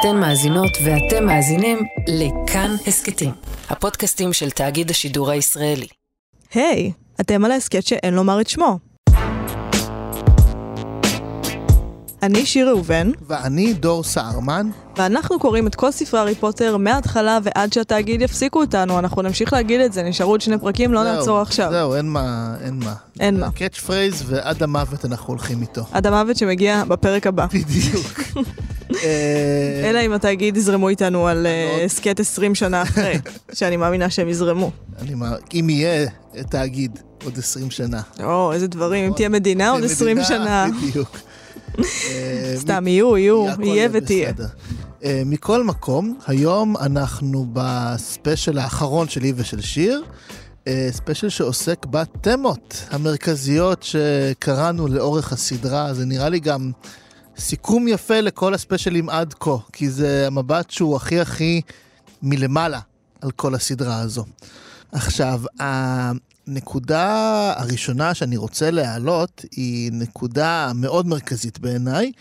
אתן מאזינות ואתם מאזינים לכאן הסכתים, הפודקאסטים של תאגיד השידור הישראלי. היי, היי, אתם על ההסכת שאין לומר את שמו. אני שיר ראובן. ואני דור סהר מן. ואנחנו קוראים את כל ספרי הארי פוטר מההתחלה ועד שהתאגיד יפסיקו אותנו, אנחנו נמשיך להגיד את זה, נשארו עוד שני פרקים, לא זהו, נעצור עכשיו. זהו, אין מה, אין מה. אין מה. קאץ' פרייז ועד המוות אנחנו הולכים איתו. עד המוות שמגיע בפרק הבא. בדיוק. אה, אלא אם התאגיד יזרמו איתנו על אה, הסכת 20 שנה אחרי, שאני מאמינה שהם יזרמו. אם יהיה תאגיד עוד 20 שנה. או, איזה דברים, אם תהיה מדינה עוד 20 שנה. בדיוק. אה, סתם, יהיו, יהיו, יהיה ותהיה. אה, מכל מקום, היום אנחנו בספיישל האחרון שלי ושל שיר. אה, ספיישל שעוסק בתמות המרכזיות שקראנו לאורך הסדרה. זה נראה לי גם סיכום יפה לכל הספיישלים עד כה, כי זה המבט שהוא הכי הכי מלמעלה על כל הסדרה הזו. עכשיו, הנקודה הראשונה שאני רוצה להעלות היא נקודה מאוד מרכזית בעיניי,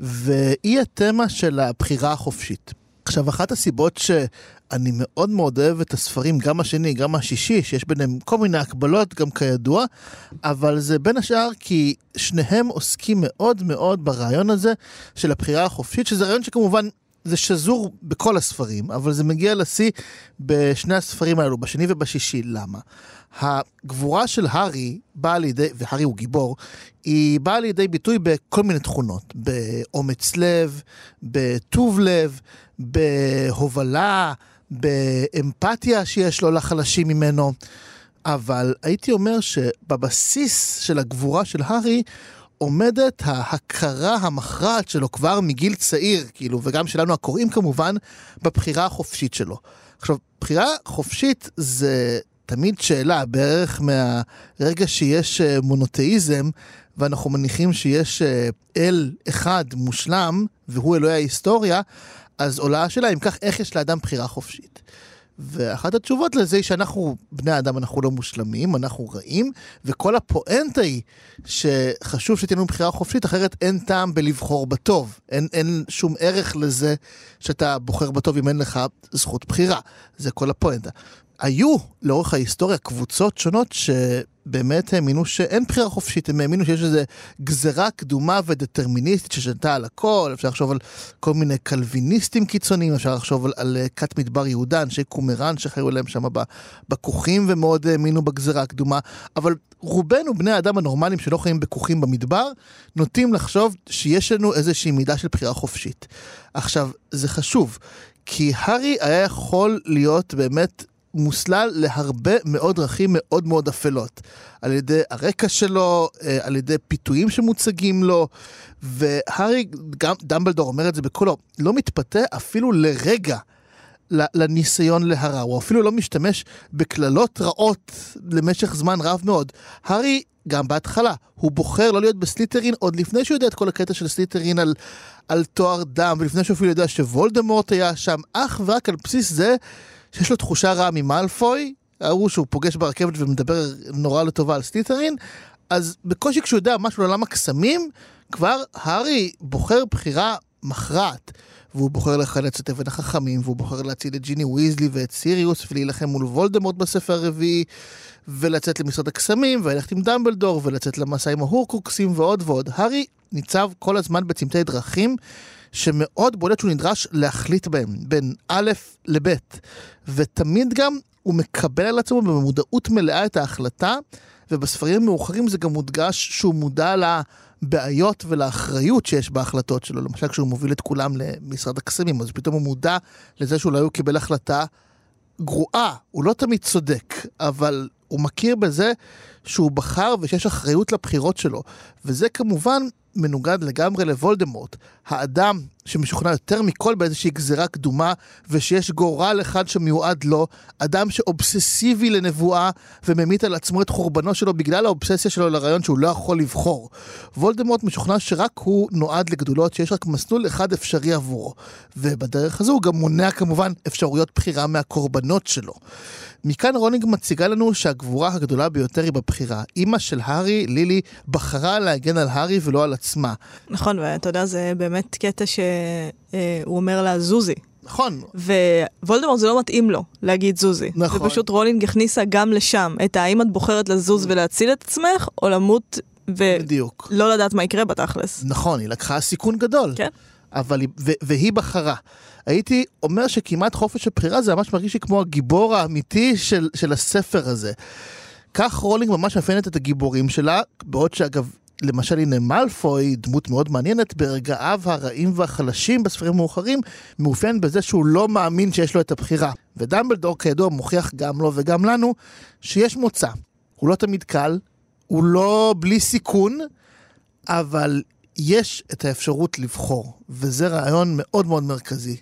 והיא התמה של הבחירה החופשית. עכשיו, אחת הסיבות שאני מאוד מאוד אוהב את הספרים, גם השני, גם השישי, שיש ביניהם כל מיני הקבלות, גם כידוע, אבל זה בין השאר כי שניהם עוסקים מאוד מאוד ברעיון הזה של הבחירה החופשית, שזה רעיון שכמובן זה שזור בכל הספרים, אבל זה מגיע לשיא בשני הספרים האלו, בשני ובשישי. למה? הגבורה של הארי באה לידי, והארי הוא גיבור, היא באה לידי ביטוי בכל מיני תכונות. באומץ לב, בטוב לב, בהובלה, באמפתיה שיש לו לחלשים ממנו. אבל הייתי אומר שבבסיס של הגבורה של הארי עומדת ההכרה המכרעת שלו כבר מגיל צעיר, כאילו, וגם שלנו הקוראים כמובן, בבחירה החופשית שלו. עכשיו, בחירה חופשית זה תמיד שאלה, בערך מהרגע שיש אה, מונותאיזם, ואנחנו מניחים שיש אה, אל אחד מושלם, והוא אלוהי ההיסטוריה, אז עולה השאלה אם כך, איך יש לאדם בחירה חופשית? ואחת התשובות לזה היא שאנחנו, בני אדם, אנחנו לא מושלמים, אנחנו רעים, וכל הפואנטה היא שחשוב שתהיה לנו בחירה חופשית, אחרת אין טעם בלבחור בטוב. אין, אין שום ערך לזה שאתה בוחר בטוב אם אין לך זכות בחירה. זה כל הפואנטה. היו לאורך ההיסטוריה קבוצות שונות שבאמת האמינו שאין בחירה חופשית, הם האמינו שיש איזו גזרה קדומה ודטרמיניסטית ששנתה על הכל, אפשר לחשוב על כל מיני קלוויניסטים קיצוניים, אפשר לחשוב על, על כת מדבר יהודה, אנשי קומראן שחיו אליהם שם בכוכים ומאוד האמינו בגזרה הקדומה, אבל רובנו, בני האדם הנורמליים שלא חיים בכוכים במדבר, נוטים לחשוב שיש לנו איזושהי מידה של בחירה חופשית. עכשיו, זה חשוב, כי הארי היה יכול להיות באמת מוסלל להרבה מאוד דרכים מאוד מאוד אפלות. על ידי הרקע שלו, אה, על ידי פיתויים שמוצגים לו, והארי, גם דמבלדור אומר את זה בקולו, לא מתפתה אפילו לרגע. לניסיון להרע, הוא אפילו לא משתמש בקללות רעות למשך זמן רב מאוד. הארי, גם בהתחלה, הוא בוחר לא להיות בסליטרין עוד לפני שהוא יודע את כל הקטע של סליטרין על, על טוהר דם, ולפני שהוא אפילו יודע שוולדמורט היה שם, אך ורק על בסיס זה שיש לו תחושה רעה ממאלפוי, ההוא שהוא פוגש ברכבת ומדבר נורא לטובה על סליטרין, אז בקושי כשהוא יודע משהו על עולם הקסמים, כבר הארי בוחר בחירה מכרעת. והוא בוחר לחלץ את אבן החכמים, והוא בוחר להציל את ג'יני ויזלי ואת סיריוס, ולהילחם מול וולדמורט בספר הרביעי, ולצאת למשרד הקסמים, וללכת עם דמבלדור, ולצאת למסע עם ההורקרוקסים ועוד ועוד. הארי ניצב כל הזמן בצמתי דרכים. שמאוד בולט שהוא נדרש להחליט בהם, בין א' לב', ותמיד גם הוא מקבל על עצמו במודעות מלאה את ההחלטה, ובספרים המאוחרים זה גם מודגש שהוא מודע לבעיות ולאחריות שיש בהחלטות שלו. למשל, כשהוא מוביל את כולם למשרד הקסמים, אז פתאום הוא מודע לזה שאולי הוא קיבל החלטה גרועה. הוא לא תמיד צודק, אבל הוא מכיר בזה שהוא בחר ושיש אחריות לבחירות שלו. וזה כמובן מנוגד לגמרי לוולדמורט, האדם שמשוכנע יותר מכל באיזושהי גזירה קדומה, ושיש גורל אחד שמיועד לו, אדם שאובססיבי לנבואה וממית על עצמו את חורבנו שלו בגלל האובססיה שלו לרעיון שהוא לא יכול לבחור. וולדמורט משוכנע שרק הוא נועד לגדולות, שיש רק מסלול אחד אפשרי עבורו. ובדרך הזו הוא גם מונע כמובן אפשרויות בחירה מהקורבנות שלו. מכאן רולינג מציגה לנו שהגבורה הגדולה ביותר היא בבחירה. אימא של הארי, לילי, בחרה להגן על הארי ולא על עצמה. נכון, ואתה יודע, זה באמת קטע שהוא אומר לה זוזי. נכון. ווולדמורט זה לא מתאים לו להגיד זוזי. נכון. ופשוט רולינג הכניסה גם לשם את האם את בוחרת לזוז ולהציל את עצמך, או למות בדיוק. ולא לדעת מה יקרה בתכלס. נכון, היא לקחה סיכון גדול. כן. אבל היא, ו- והיא בחרה. הייתי אומר שכמעט חופש הבחירה זה ממש מרגיש לי כמו הגיבור האמיתי של, של הספר הזה. כך רולינג ממש מאפיינת את הגיבורים שלה, בעוד שאגב, למשל הנה מאלפוי, דמות מאוד מעניינת, ברגעיו הרעים והחלשים בספרים מאוחרים, מאופיין בזה שהוא לא מאמין שיש לו את הבחירה. ודמבלדור כידוע מוכיח גם לו וגם לנו שיש מוצא. הוא לא תמיד קל, הוא לא בלי סיכון, אבל יש את האפשרות לבחור, וזה רעיון מאוד מאוד מרכזי.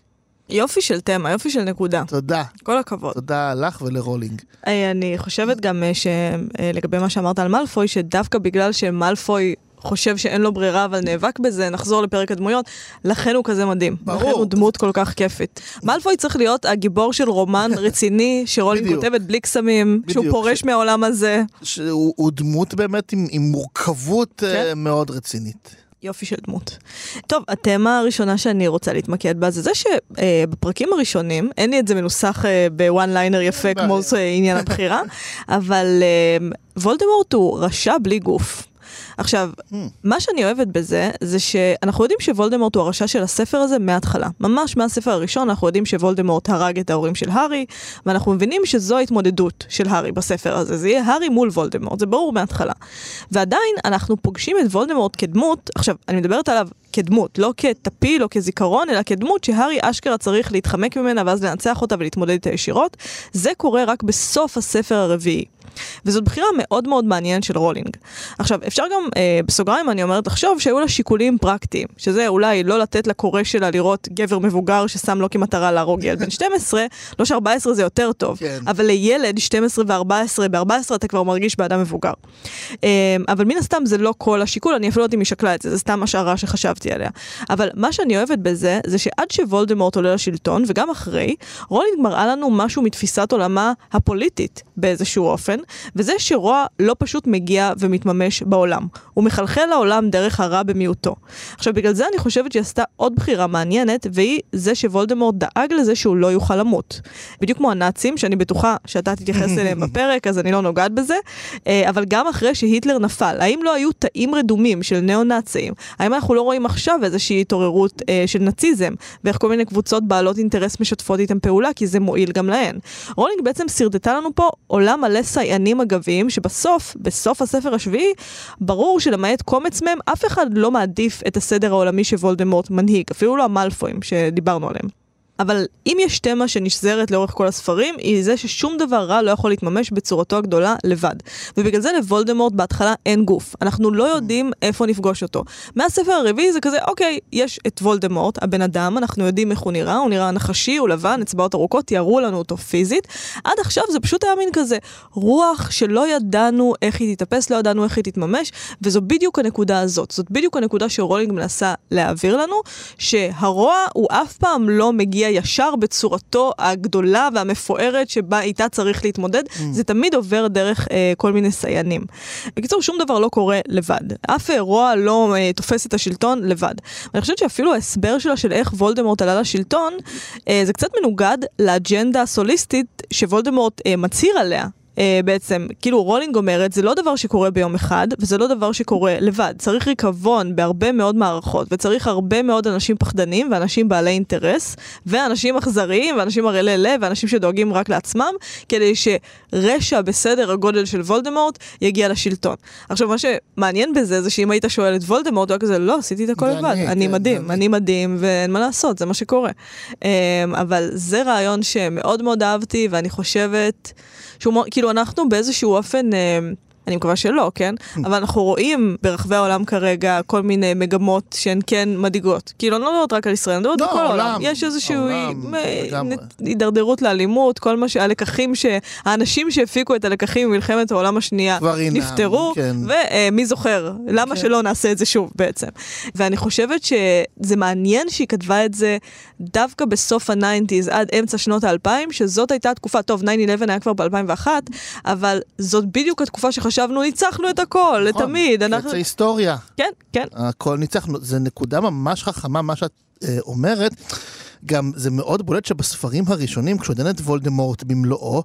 יופי של תמה, יופי של נקודה. תודה. כל הכבוד. תודה לך ולרולינג. אה, אני חושבת גם אה, שלגבי מה שאמרת על מאלפוי, שדווקא בגלל שמאלפוי חושב שאין לו ברירה אבל נאבק בזה, נחזור לפרק הדמויות, לכן הוא כזה מדהים. ברור. לכן הוא דמות כל כך כיפית. מאלפוי צריך להיות הגיבור של רומן רציני, שרולינג בדיוק. כותבת בלי קסמים, שהוא בדיוק. פורש מהעולם הזה. שהוא הוא דמות באמת עם, עם מורכבות. כן. מאוד רצינית. יופי של דמות. טוב, התמה הראשונה שאני רוצה להתמקד בה זה זה שבפרקים הראשונים, אין לי את זה מנוסח אה, ב one liner יפה כמו עניין הבחירה, אבל אה, וולדמורט הוא רשע בלי גוף. עכשיו, Hmm. מה שאני אוהבת בזה, זה שאנחנו יודעים שוולדמורט הוא הרשע של הספר הזה מההתחלה. ממש מהספר הראשון אנחנו יודעים שוולדמורט הרג את ההורים של הארי, ואנחנו מבינים שזו ההתמודדות של הארי בספר הזה. זה יהיה הארי מול וולדמורט, זה ברור מההתחלה. ועדיין אנחנו פוגשים את וולדמורט כדמות, עכשיו, אני מדברת עליו כדמות, לא כטפיל או כזיכרון, אלא כדמות שהארי אשכרה צריך להתחמק ממנה ואז לנצח אותה ולהתמודד איתה ישירות. זה קורה רק בסוף הספר הרביעי. וזאת בחירה מאוד מאוד מעניינת של רולינג. עכשיו, אפשר גם, בסוגריים אני אומרת, לחשוב שהיו לה שיקולים פרקטיים, שזה אולי לא לתת לקורא שלה לראות גבר מבוגר ששם לו כמטרה להרוג ילד בן 12, לא ש-14 זה יותר טוב, כן. אבל לילד 12 ו-14, ב-14 אתה כבר מרגיש באדם מבוגר. אה, אבל מן הסתם זה לא כל השיקול, אני אפילו לא יודעת אם היא שקלה את זה, זה סתם השערה שחשבתי עליה. אבל מה שאני אוהבת בזה, זה שעד שוולדמורט עולה לשלטון, וגם אחרי, רולינג מראה לנו משהו מתפיסת עולמה הפוליטית באיזשהו אופן, וזה שרוע לא פשוט מגיע ומתממש בעולם. הוא מחלחל לעולם דרך הרע במיעוטו. עכשיו, בגלל זה אני חושבת שהיא עשתה עוד בחירה מעניינת, והיא זה שוולדמורט דאג לזה שהוא לא יוכל למות. בדיוק כמו הנאצים, שאני בטוחה שאתה תתייחס אליהם בפרק, אז אני לא נוגעת בזה, אה, אבל גם אחרי שהיטלר נפל, האם לא היו תאים רדומים של ניאו-נאצים? האם אנחנו לא רואים עכשיו איזושהי התעוררות אה, של נאציזם, ואיך כל מיני קבוצות בעלות אינטרס משתפות איתם פעולה, כי זה מועיל גם להן. רולינג בעצם שרטטה לנו פה עולם מלא סייענים אגביים, שבסוף, בסוף הספר השביעי, ברור שלמעט קומץ מהם, אף אחד לא מעדיף את הסדר העולמי שוולדמורט מנהיג, אפילו לא המלפואים שדיברנו עליהם. אבל אם יש תמה שנשזרת לאורך כל הספרים, היא זה ששום דבר רע לא יכול להתממש בצורתו הגדולה לבד. ובגלל זה לוולדמורט בהתחלה אין גוף. אנחנו לא יודעים איפה נפגוש אותו. מהספר הרביעי זה כזה, אוקיי, יש את וולדמורט, הבן אדם, אנחנו יודעים איך הוא נראה, הוא נראה נחשי, הוא לבן, אצבעות ארוכות, תיארו לנו אותו פיזית. עד עכשיו זה פשוט היה מין כזה רוח שלא ידענו איך היא תתאפס, לא ידענו איך היא תתממש, וזו בדיוק הנקודה הזאת. זאת בדיוק הנקודה שרולינג מנסה להעביר לנו, שהרוע הוא אף פעם לא מגיע ישר בצורתו הגדולה והמפוארת שבה איתה צריך להתמודד, mm. זה תמיד עובר דרך אה, כל מיני סייענים. בקיצור, שום דבר לא קורה לבד. אף רוע לא אה, תופס את השלטון לבד. ואני חושבת שאפילו ההסבר שלה של איך וולדמורט עלה לשלטון, אה, זה קצת מנוגד לאג'נדה הסוליסטית שוולדמורט אה, מצהיר עליה. אה, בעצם, כאילו רולינג אומרת, זה לא דבר שקורה ביום אחד, וזה לא דבר שקורה לבד. צריך ריקבון בהרבה מאוד מערכות, וצריך הרבה מאוד אנשים פחדנים, ואנשים בעלי אינטרס, ואנשים אכזריים, ואנשים ערלי לב, ואנשים שדואגים רק לעצמם, כדי שרשע בסדר הגודל של וולדמורט יגיע לשלטון. עכשיו, מה שמעניין בזה, זה שאם היית שואל את וולדמורט, הוא היה כזה, לא, עשיתי את הכל לבד. אני, אני כן, מדהים, זה אני מדהים, ואין מה לעשות, זה מה שקורה. אה, אבל זה רעיון שמאוד מאוד אהבתי, ואני חושבת... שהוא כאילו אנחנו באיזשהו אופן, אה, אני מקווה שלא, כן? אבל אנחנו רואים ברחבי העולם כרגע כל מיני מגמות שהן כן מדאיגות. כאילו, אני לא מדברת רק על ישראל, אני מדברת לא, על כל העולם. יש איזושהי אה, הידרדרות לאלימות, כל מה שהלקחים, האנשים שהפיקו את הלקחים ממלחמת העולם השנייה נפטרו, כן. ומי זוכר? למה כן. שלא נעשה את זה שוב בעצם? ואני חושבת שזה מעניין שהיא כתבה את זה דווקא בסוף ה nineties עד אמצע שנות האלפיים, שזאת הייתה תקופה, טוב, 9-11 היה כבר ב-2001, אבל זאת בדיוק התקופה שחשבתי חשבנו ניצחנו את הכל, נכון, לתמיד. אנחנו... קץ ההיסטוריה. כן, כן. הכל ניצחנו. זו נקודה ממש חכמה, מה שאת אה, אומרת. גם זה מאוד בולט שבספרים הראשונים, כשהוא דן את וולדמורט במלואו,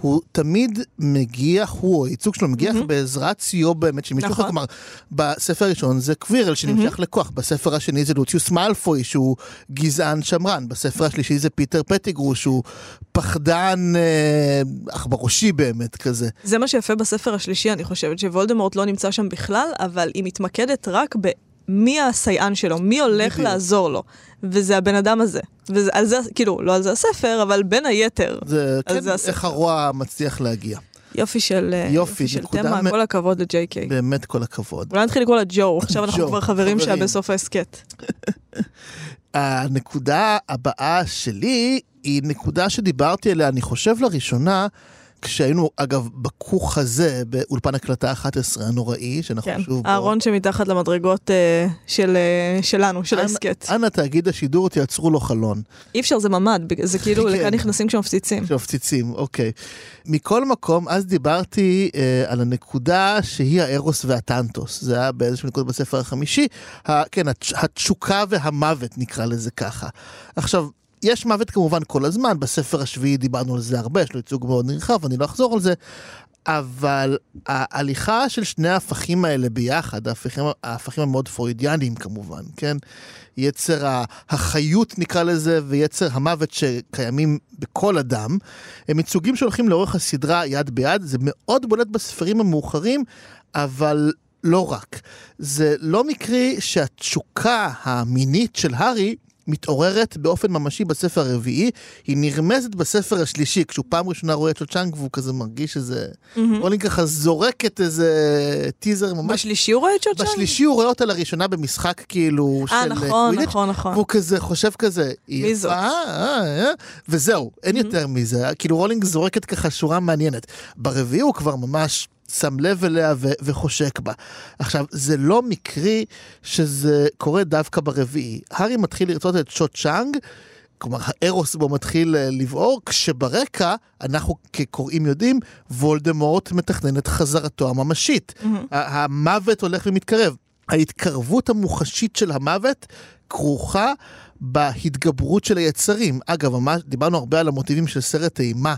הוא תמיד מגיע, הוא, או הייצוג שלו מגיח מהמם. בעזרת סיוע באמת של מישהו אחר. נכון. כלומר, בספר הראשון זה קווירל שנמשך לכוח, בספר השני זה לוציוס מאלפוי שהוא גזען שמרן, בספר השלישי זה פיטר פטיגרו שהוא פחדן אה, עכבראשי באמת כזה. זה מה שיפה בספר השלישי, אני חושבת, שוולדמורט לא נמצא שם בכלל, אבל היא מתמקדת רק במי הסייען שלו, מי הולך בדיוק. לעזור לו. וזה הבן אדם הזה. וזה על זה, כאילו, לא על זה הספר, אבל בין היתר. זה, כן, זה הספר. איך הרוע מצליח להגיע. יופי של, אה, יופי, של נקודה תמה, מ- כל הכבוד לג'יי קיי. באמת כל הכבוד. אולי נתחיל לקרוא לה ג'ו, עכשיו אנחנו כבר חברים חברים. בסוף ההסכת. הנקודה הבאה שלי היא נקודה שדיברתי עליה, אני חושב לראשונה, כשהיינו, אגב, בכוך הזה, באולפן הקלטה 11 הנוראי, שאנחנו כן, שוב... בו. הארון שמתחת למדרגות אה, של, אה, שלנו, של ההסכת. אנא תאגיד השידור, תייצרו לו חלון. אי אפשר, זה ממ"ד, זה כאילו, כן. לכאן נכנסים כשמפציצים. שמפציצים, אוקיי. מכל מקום, אז דיברתי אה, על הנקודה שהיא הארוס והטנטוס. זה היה באיזושהי נקודה בספר החמישי. ה, כן, התש, התשוקה והמוות, נקרא לזה ככה. עכשיו, יש מוות כמובן כל הזמן, בספר השביעי דיברנו על זה הרבה, יש לו ייצוג מאוד נרחב, אני לא אחזור על זה. אבל ההליכה של שני ההפכים האלה ביחד, ההפכים, ההפכים המאוד פרוידיאניים כמובן, כן? יצר החיות נקרא לזה, ויצר המוות שקיימים בכל אדם, הם ייצוגים שהולכים לאורך הסדרה יד ביד, זה מאוד בולט בספרים המאוחרים, אבל לא רק. זה לא מקרי שהתשוקה המינית של הארי מתעוררת באופן ממשי בספר הרביעי, היא נרמזת בספר השלישי, כשהוא פעם ראשונה רואה את צ'ו צ'אנג והוא כזה מרגיש איזה... רולינג ככה זורקת איזה טיזר ממש... בשלישי הוא רואה את צ'ו צ'אנג? בשלישי הוא רואה אותה לראשונה במשחק כאילו אה, של, נכון, קווידיץ', נכון, נכון. והוא כזה חושב כזה, היא מי זאת? אה, אה, וזהו, אין יותר מזה, כאילו רולינג זורקת ככה שורה מעניינת. ברביעי הוא כבר ממש שם לב אליה ו- וחושק בה. עכשיו, זה לא מקרי שזה קורה דווקא ברביעי. הארי מתחיל לרצות את צ'ו צ'אנג, כלומר הארוס בו מתחיל אה, לבעור, כשברקע, אנחנו כקוראים יודעים, וולדמורט מתכנן את חזרתו הממשית. ה- המוות הולך ומתקרב. ההתקרבות המוחשית של המוות כרוכה בהתגברות של היצרים. אגב, דיברנו הרבה על המוטיבים של סרט אימה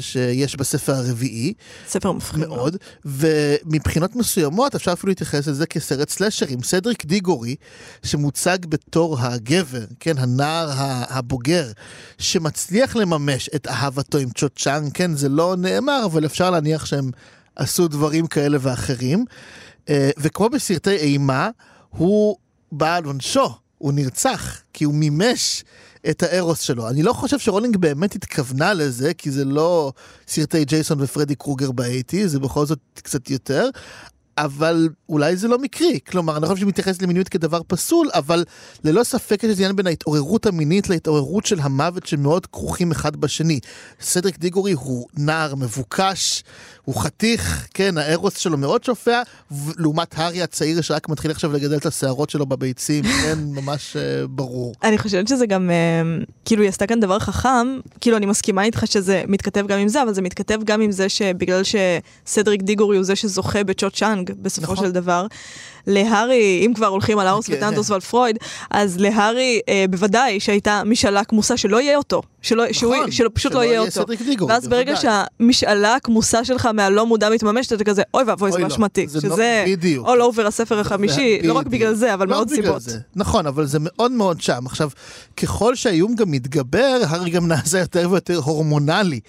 שיש בספר הרביעי, ספר מפחיד. מאוד, ומבחינות מסוימות אפשר אפילו להתייחס לזה כסרט סלאשר עם סדריק דיגורי, שמוצג בתור הגבר, כן, הנער הבוגר, שמצליח לממש את אהבתו עם צ'ו צ'אנג, כן, זה לא נאמר, אבל אפשר להניח שהם עשו דברים כאלה ואחרים. אה, וכמו בסרטי אימה, הוא בא על עונשו, הוא נרצח, כי הוא מימש את הארוס שלו. אני לא חושב שרולינג באמת התכוונה לזה, כי זה לא סרטי ג'ייסון ופרדי קרוגר באייטי, זה בכל זאת קצת יותר. אבל אולי זה לא מקרי, כלומר, אני לא חושב שמתייחס למיניות כדבר פסול, אבל ללא ספק יש עניין בין ההתעוררות המינית להתעוררות של המוות שמאוד כרוכים אחד בשני. סדריק דיגורי הוא נער מבוקש, הוא חתיך, כן, הארוס שלו מאוד שופע, לעומת הארי הצעיר שרק מתחיל עכשיו לגדל את השערות שלו בביצים, כן, ממש אה, ברור. אני חושבת שזה גם, אה, כאילו היא עשתה כאן דבר חכם, כאילו אני מסכימה איתך שזה מתכתב גם עם זה, אבל זה מתכתב גם עם זה שבגלל שסדריק דיגורי הוא זה שזוכה בצ'ו צ'אנג בסופו נכון. של דבר, להארי, אם כבר הולכים על ארוס כן. ותנטוס ועל פרויד, אז להארי אה, בוודאי שהייתה משאלה כמוסה שלא יהיה אותו, שלא, שהוא, נכון, שלא, פשוט שלא לא יהיה יהיה אותו. דיגורי, ואז ברגע בוודאי. שהמשאלה הכמוסה שלך מהלא מודע מתממשת, אתה כזה, אוי ואבוי, זה לא, באשמתי. זה לא- שזה בדיוק. all over הספר החמישי, לא רק. בגלל זה, אבל לא מעוד בגלל סיבות. זה. נכון, אבל זה מאוד מאוד שם. עכשיו, ככל שהאיום גם מתגבר, הארי גם נעשה יותר ויותר הורמונלי.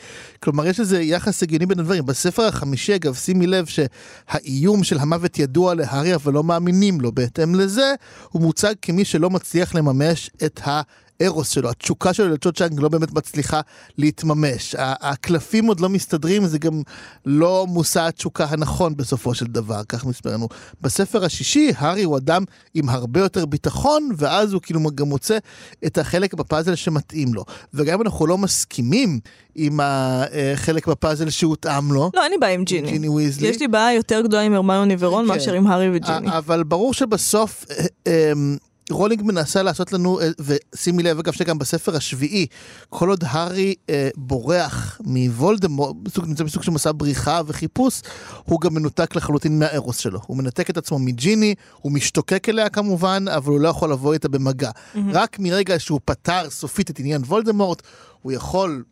כלומר, יש איזה יחס הגיוני בין הדברים. בספר החמישי, אגב, שימי לב שהאיום של המוות ידוע להארי, אבל לא מאמינים לו. בהתאם לזה, הוא מוצג כמי שלא מצליח לממש את ה... ארוס שלו, התשוקה שלו לצ'ו צ'אנג לא באמת מצליחה להתממש. הקלפים עוד לא מסתדרים, זה גם לא מושא התשוקה הנכון בסופו של דבר, כך מספר לנו. בספר השישי, הארי הוא אדם עם הרבה יותר ביטחון, ואז הוא כאילו גם מוצא את החלק בפאזל שמתאים לו. וגם אם אנחנו לא מסכימים עם החלק בפאזל שהותאם לו, לא, אין לי בעיה עם ג'יני. ג'יני ויזלי. יש לי בעיה יותר גדולה עם הרמיוני ורון כן. מאשר עם הארי וג'יני. אבל ברור שבסוף, אה, אמ, רולינג מנסה לעשות לנו, אה, ושימי לב אגב שגם בספר השביעי, כל עוד הארי אה, בורח מוולדמורט, נמצא בסוג של מסע בריחה וחיפוש, הוא גם מנותק לחלוטין מהארוס שלו. הוא מנתק את עצמו מג'יני, הוא משתוקק אליה כמובן, אבל הוא לא יכול לבוא איתה במגע. רק מרגע שהוא פתר סופית את עניין וולדמורט, הוא יכול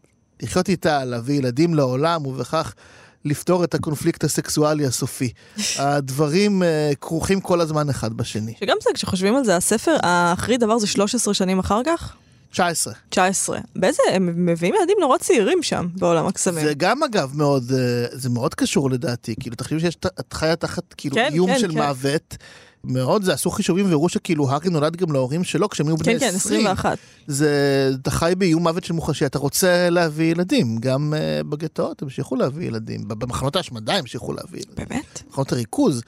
לחיות איתה, להביא ילדים לעולם, ובכך לפתור את הקונפליקט הסקסואלי הסופי. הדברים אה, כרוכים כל הזמן אחד בשני. שגם זה, כשחושבים על זה, הספר האחרי דבר זה 13 שנים אחר כך? 19. 19. באיזה, הם מביאים ילדים נורא צעירים שם, בעולם הקסמים. זה גם אגב מאוד, אה, זה מאוד קשור לדעתי, כאילו תחשבי שיש, את חיה תחת כאילו כן, איום כן, של כן. מוות. מאוד, זה עשו חישובים והראו שכאילו הארי נולד גם להורים שלו כשהם היו בני כן, כן, 20. 21. זה, אתה חי באיום מוות של מוחשי, אתה רוצה להביא ילדים. גם uh, בגטאות המשיכו להביא ילדים, במחנות ההשמדה המשיכו להביא ילדים. באמת? מחנות הריכוז.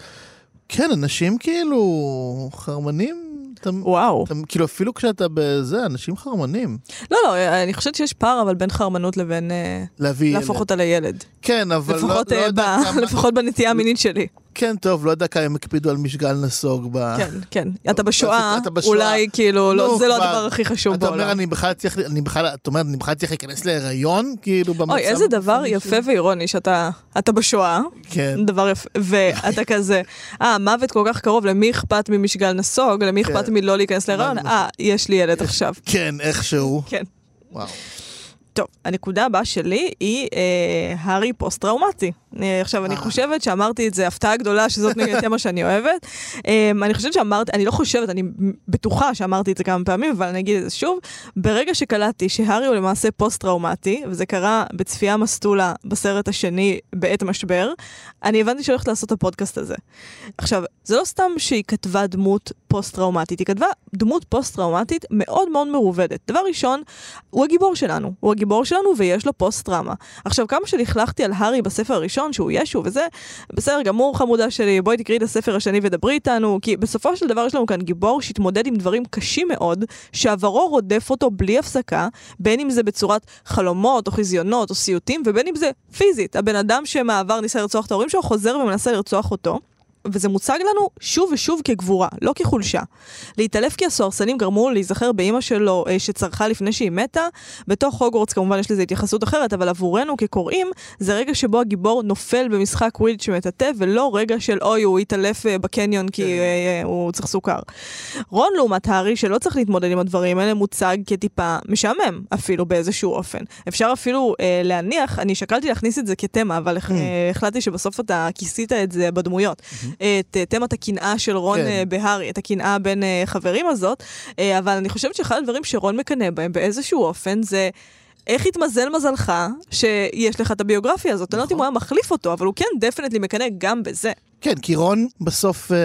כן, אנשים כאילו חרמנים, אתה, וואו. אתה, כאילו אפילו כשאתה בזה, אנשים חרמנים. לא, לא, אני חושבת שיש פער אבל בין חרמנות לבין אה, להביא להפוך ילד. אותה לילד. כן, אבל לא, לפחות לא אה, יודע כמה... לפחות בנטייה המינית שלי. כן, טוב, לא יודע כמה הם הקפידו על משגל נסוג ב... כן, כן. אתה בשואה, אתה בשואה. אולי כאילו, לא, נו, זה לא. הדבר הכי חשוב אתה אומר, בעולם. אני בכלל צריך, אני בכלל, את אומרת, אני בכלל צריך להיכנס להיריון, כאילו, במצב... אוי, איזה דבר יפה? ואירוני שאתה אתה בשואה, כן. דבר יפה, ואתה כזה, אה, מוות כל כך קרוב, למי אכפת ממשגל נסוג? למי אכפת כן. מלא להיכנס להיריון? אה, יש לי ילד עכשיו. כן, איכשהו. כן. וואו. טוב, הנקודה הבאה שלי היא אה, הארי פוסט-טראומטי. אה, עכשיו, אני אה. חושבת שאמרתי את זה, הפתעה גדולה שזאת תמה שאני אוהבת. אה, אני חושבת שאמרתי, אני לא חושבת, אני בטוחה שאמרתי את זה כמה פעמים, אבל אני אגיד את זה שוב. ברגע שקלטתי שהארי הוא למעשה פוסט-טראומטי, וזה קרה בצפייה מסטולה בסרט השני בעת המשבר, אני הבנתי שאני הולכת לעשות את הפודקאסט הזה. עכשיו, זה לא סתם שהיא כתבה דמות פוסט-טראומטית, היא כתבה דמות פוסט-טראומטית מאוד מאוד מרובדת. דבר ראשון, הוא הגיבור שלנו. הוא הגיבור שלנו ויש לו פוסט-טראומה. עכשיו, כמה שלכלכתי על הארי בספר הראשון, שהוא ישו וזה, בסדר גמור חמודה שלי, בואי תקראי את הספר השני ודברי איתנו, כי בסופו של דבר יש לנו כאן גיבור שהתמודד עם דברים קשים מאוד, שעברו רודף אותו בלי הפסקה, בין אם זה בצורת חלומות או חזיונות או סיוטים, ובין אם זה פיזית. הבן אדם שמעבר ניסה לרצוח את ההורים שלו, חוזר ומנסה לרצוח אותו. וזה מוצג לנו שוב ושוב כגבורה, לא כחולשה. להתעלף כי הסוהרסנים גרמו להיזכר באימא שלו אה, שצרחה לפני שהיא מתה. בתוך הוגוורטס כמובן יש לזה התייחסות אחרת, אבל עבורנו כקוראים, זה רגע שבו הגיבור נופל במשחק ווילד של מטאטא, ולא רגע של אוי, הוא התעלף אה, בקניון כי כן. אה, הוא צריך סוכר. רון לעומת הארי, שלא צריך להתמודד עם הדברים האלה, מוצג כטיפה משעמם, אפילו באיזשהו אופן. אפשר אפילו אה, להניח, אני שקלתי להכניס את זה כתמה, אבל Mm. אה, החלטתי שבסוף אתה כיסית את זה בדמויות. את אה, תמת הקנאה של רון כן. אה, בהארי, את הקנאה בין אה, חברים הזאת, אבל אני חושבת שאחד הדברים שרון מקנא בהם באיזשהו אופן זה... איך התמזל מזלך שיש לך את הביוגרפיה הזאת? אני לא יודעת אם הוא היה מחליף אותו, אבל הוא כן דפנטלי מקנא גם בזה. כן, כי רון בסוף, אה,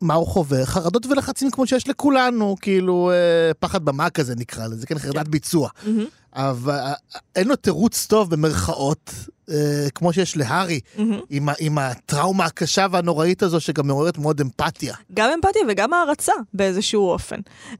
מה הוא חווה? חרדות ולחצים כמו שיש לכולנו, כאילו אה, פחד במה כזה נקרא לזה, כן, חרדת ביצוע. אבל אה, אין לו תירוץ טוב במרכאות, אה, כמו שיש להארי, עם, ה- עם הטראומה הקשה והנוראית הזו, שגם מעוררת מאוד אמפתיה. גם אמפתיה וגם הערצה באיזשהו אופן.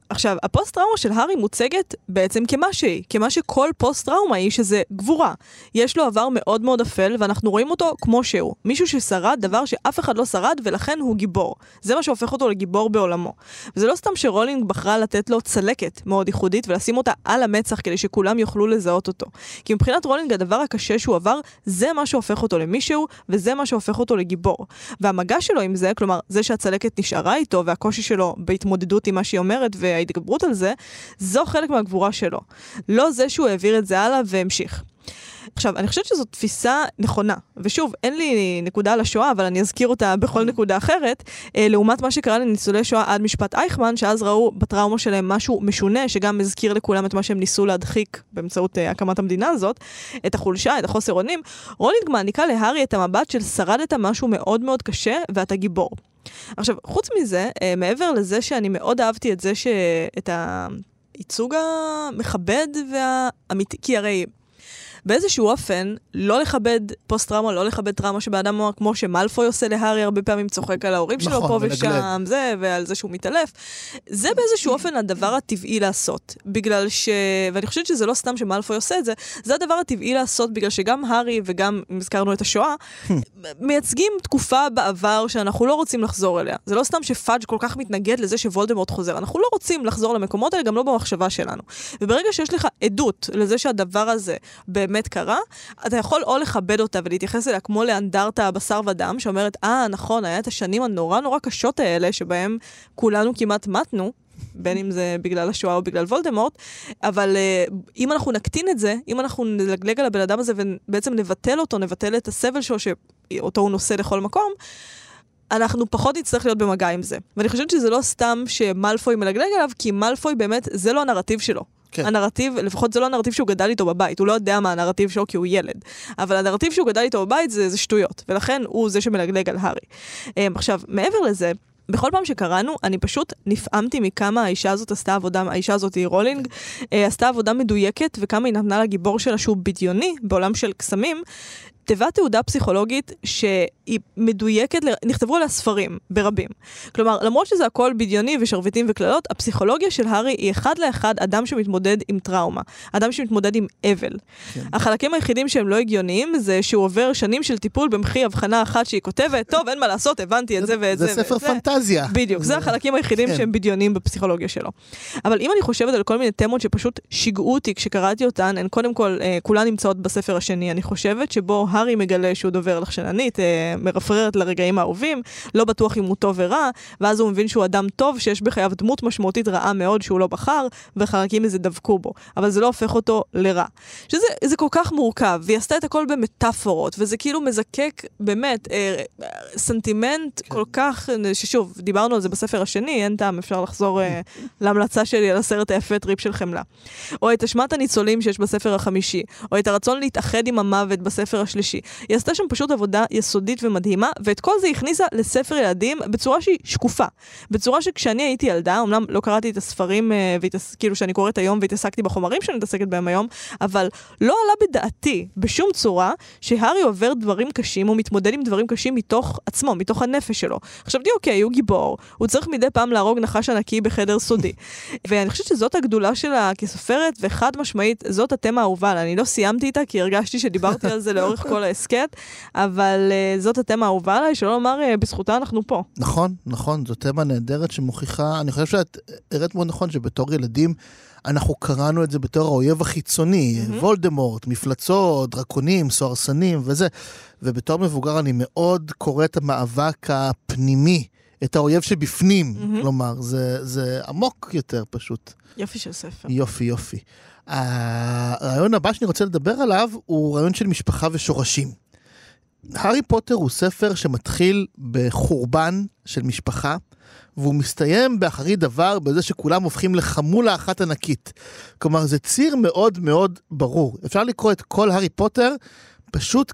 עכשיו, הפוסט-טראומה של הארי מוצגת בעצם כמה שהיא, כמה שכל פוסט-טראומה היא, שזה גבורה. יש לו עבר מאוד מאוד אפל, ואנחנו רואים אותו כמו שהוא. מישהו ששרד דבר שאף אחד לא שרד, ולכן הוא גיבור. זה מה שהופך אותו לגיבור בעולמו. וזה לא סתם שרולינג בחרה לתת לו צלקת מאוד ייחודית, ולשים אותה על המצח כדי שכולם יוכלו לזהות אותו. כי מבחינת רולינג הדבר הקשה שהוא עבר, זה מה שהופך אותו למישהו, וזה מה שהופך אותו לגיבור. והמגע שלו עם זה, כלומר, זה שהצלקת נשארה איתו, והקושי שלו בהתמודדות עם מה שהיא אומרת, וההתגברות על זה, זו חלק מהגבורה שלו. לא זה שהוא העביר את זה הלאה והמשיך. עכשיו, אני חושבת שזו תפיסה נכונה, ושוב, אין לי נקודה על השואה, אבל אני אזכיר אותה בכל נקודה אחרת, אה, לעומת מה שקרה לניצולי שואה עד משפט אייכמן, שאז ראו בטראומה שלהם משהו משונה, שגם הזכיר לכולם את מה שהם ניסו להדחיק באמצעות אה, הקמת המדינה הזאת, את החולשה, את החוסר אונים. רולינג מעניקה להארי את המבט של שרדת משהו מאוד מאוד קשה, ואתה גיבור. עכשיו, חוץ מזה, אה, מעבר לזה שאני מאוד אהבתי את זה שאת הייצוג המכבד והאמיתי, כי הרי באיזשהו אופן, לא לכבד פוסט-טראומה, לא לכבד טראומה שבאדם מוח, כמו שמלפוי עושה להארי, הרבה פעמים צוחק על ההורים שלו נכון, פה מלגלג. ושם, זה, ועל זה שהוא מתעלף. זה באיזשהו אופן הדבר הטבעי לעשות. בגלל ש... ואני חושבת שזה לא סתם שמלפוי עושה את זה, זה הדבר הטבעי לעשות בגלל שגם הארי וגם, אם הזכרנו את השואה, מייצגים תקופה בעבר שאנחנו לא רוצים לחזור אליה. זה לא סתם שפאג' כל כך מתנגד לזה שוולדמורט חוזר. אנחנו לא רוצים לחזור למקומות האלה, גם לא במחשבה שלנו. וברגע שיש לך עדות לזה שהדבר הזה באמת קרה, אתה יכול או לכבד אותה ולהתייחס אליה כמו לאנדרטה בשר ודם, שאומרת, אה, נכון, היה את השנים הנורא נורא קשות האלה, שבהם כולנו כמעט מתנו. בין אם זה בגלל השואה או בגלל וולדמורט, אבל uh, אם אנחנו נקטין את זה, אם אנחנו נלגלג על הבן אדם הזה ובעצם נבטל אותו, נבטל את הסבל שלו שאותו הוא נושא לכל מקום, אנחנו פחות נצטרך להיות במגע עם זה. ואני חושבת שזה לא סתם שמלפוי מלגלג עליו, כי מלפוי באמת, זה לא הנרטיב שלו. כן. הנרטיב, לפחות זה לא הנרטיב שהוא גדל איתו בבית, הוא לא יודע מה הנרטיב שלו כי הוא ילד. אבל הנרטיב שהוא גדל איתו בבית זה, זה שטויות, ולכן הוא זה שמלגלג על הארי. Um, עכשיו, מעבר לזה, בכל פעם שקראנו, אני פשוט נפעמתי מכמה האישה הזאת עשתה עבודה, האישה הזאת היא רולינג, אה, עשתה עבודה מדויקת, וכמה היא נתנה לגיבור שלה שהוא בדיוני בעולם של קסמים. תיבת תעודה פסיכולוגית שהיא מדויקת, ל- נכתבו עליה ספרים ברבים. כלומר, למרות שזה הכל בדיוני ושרביטים וקללות, הפסיכולוגיה של הארי היא אחד לאחד אדם שמתמודד עם טראומה, אדם שמתמודד עם אבל. כן. החלקים היחידים שהם לא הגיוניים זה שהוא עובר שנים של טיפול במחי הבחנה אחת שהיא כותבת, טוב, אין מה לעשות, הבנתי את זה ואת זה זה ספר ואת זה. פנטזיה. בדיוק, זה החלקים היחידים כן. שהם בדיוניים בפסיכולוגיה שלו. אבל אם אני חושבת על כל מיני תמות שפשוט שיגעו אותי כשקראתי אותן, הן קודם כל, אה, כולן נמצאות בספר השני, אני חושבת, שבו הארי מגלה שהוא דובר לחשננית, אה, מרפררת לרגעים האהובים, לא בטוח אם הוא טוב ורע, ואז הוא מבין שהוא אדם טוב, שיש בחייו דמות משמעותית רעה מאוד שהוא לא בחר, וחלקים מזה דבקו בו. אבל זה לא הופך אותו לרע. שזה זה כל כך מורכב, והיא עשתה את הכל במטאפורות, וזה כאילו מזקק, באמת, אה, אה, סנטימנט כל כך, ששוב, דיברנו על זה בספר השני, אין טעם, אפשר לחזור אה, להמלצה שלי על הסרט היפה טריפ של חמלה. או את אשמת הניצולים שיש בספר החמישי, או את הרצון להתאחד עם המוות בספר השלישי. היא עשתה שם פשוט עבודה יסודית ומדהימה, ואת כל זה הכניסה לספר ילדים בצורה שהיא שקופה. בצורה שכשאני הייתי ילדה, אמנם לא קראתי את הספרים, אה, והתעס... כאילו שאני קוראת היום והתעסקתי בחומרים שאני מתעסקת בהם היום, אבל לא עלה בדעתי בשום צורה שהארי עובר דברים קשים, הוא מתמודד עם דברים קשים מתוך עצמו, מתוך הנפש שלו. חשבתי, אוקיי, הוא גיבור, הוא צריך מדי פעם להרוג נחש ענקי בחדר סודי. ואני חושבת שזאת הגדולה שלה כסופרת, וחד משמעית, זאת התמה האהובה. אני לא סיימתי איתה, כי הרגשתי שדיברתי על זה לאורך כל ההסכת, אבל uh, זאת התמה האהובה עליי, שלא לומר, uh, בזכותה אנחנו פה. נכון, נכון, זו תמה נהדרת שמוכיחה, אני חושב שאת הראית מאוד נכון שבתור ילדים אנחנו קראנו את זה בתור האויב החיצוני, מהמם. וולדמורט, מפלצות, דרקונים, סוהרסנים וזה, ובתור מבוגר אני מאוד קורא את המאבק הפנימי, את האויב שבפנים, מהמם. כלומר, זה, זה עמוק יותר פשוט. יופי של ספר. יופי, יופי. הרעיון הבא שאני רוצה לדבר עליו הוא רעיון של משפחה ושורשים. הארי פוטר הוא ספר שמתחיל בחורבן של משפחה, והוא מסתיים באחרית דבר בזה שכולם הופכים לחמולה אחת ענקית. כלומר, זה ציר מאוד מאוד ברור. אפשר לקרוא את כל הארי פוטר פשוט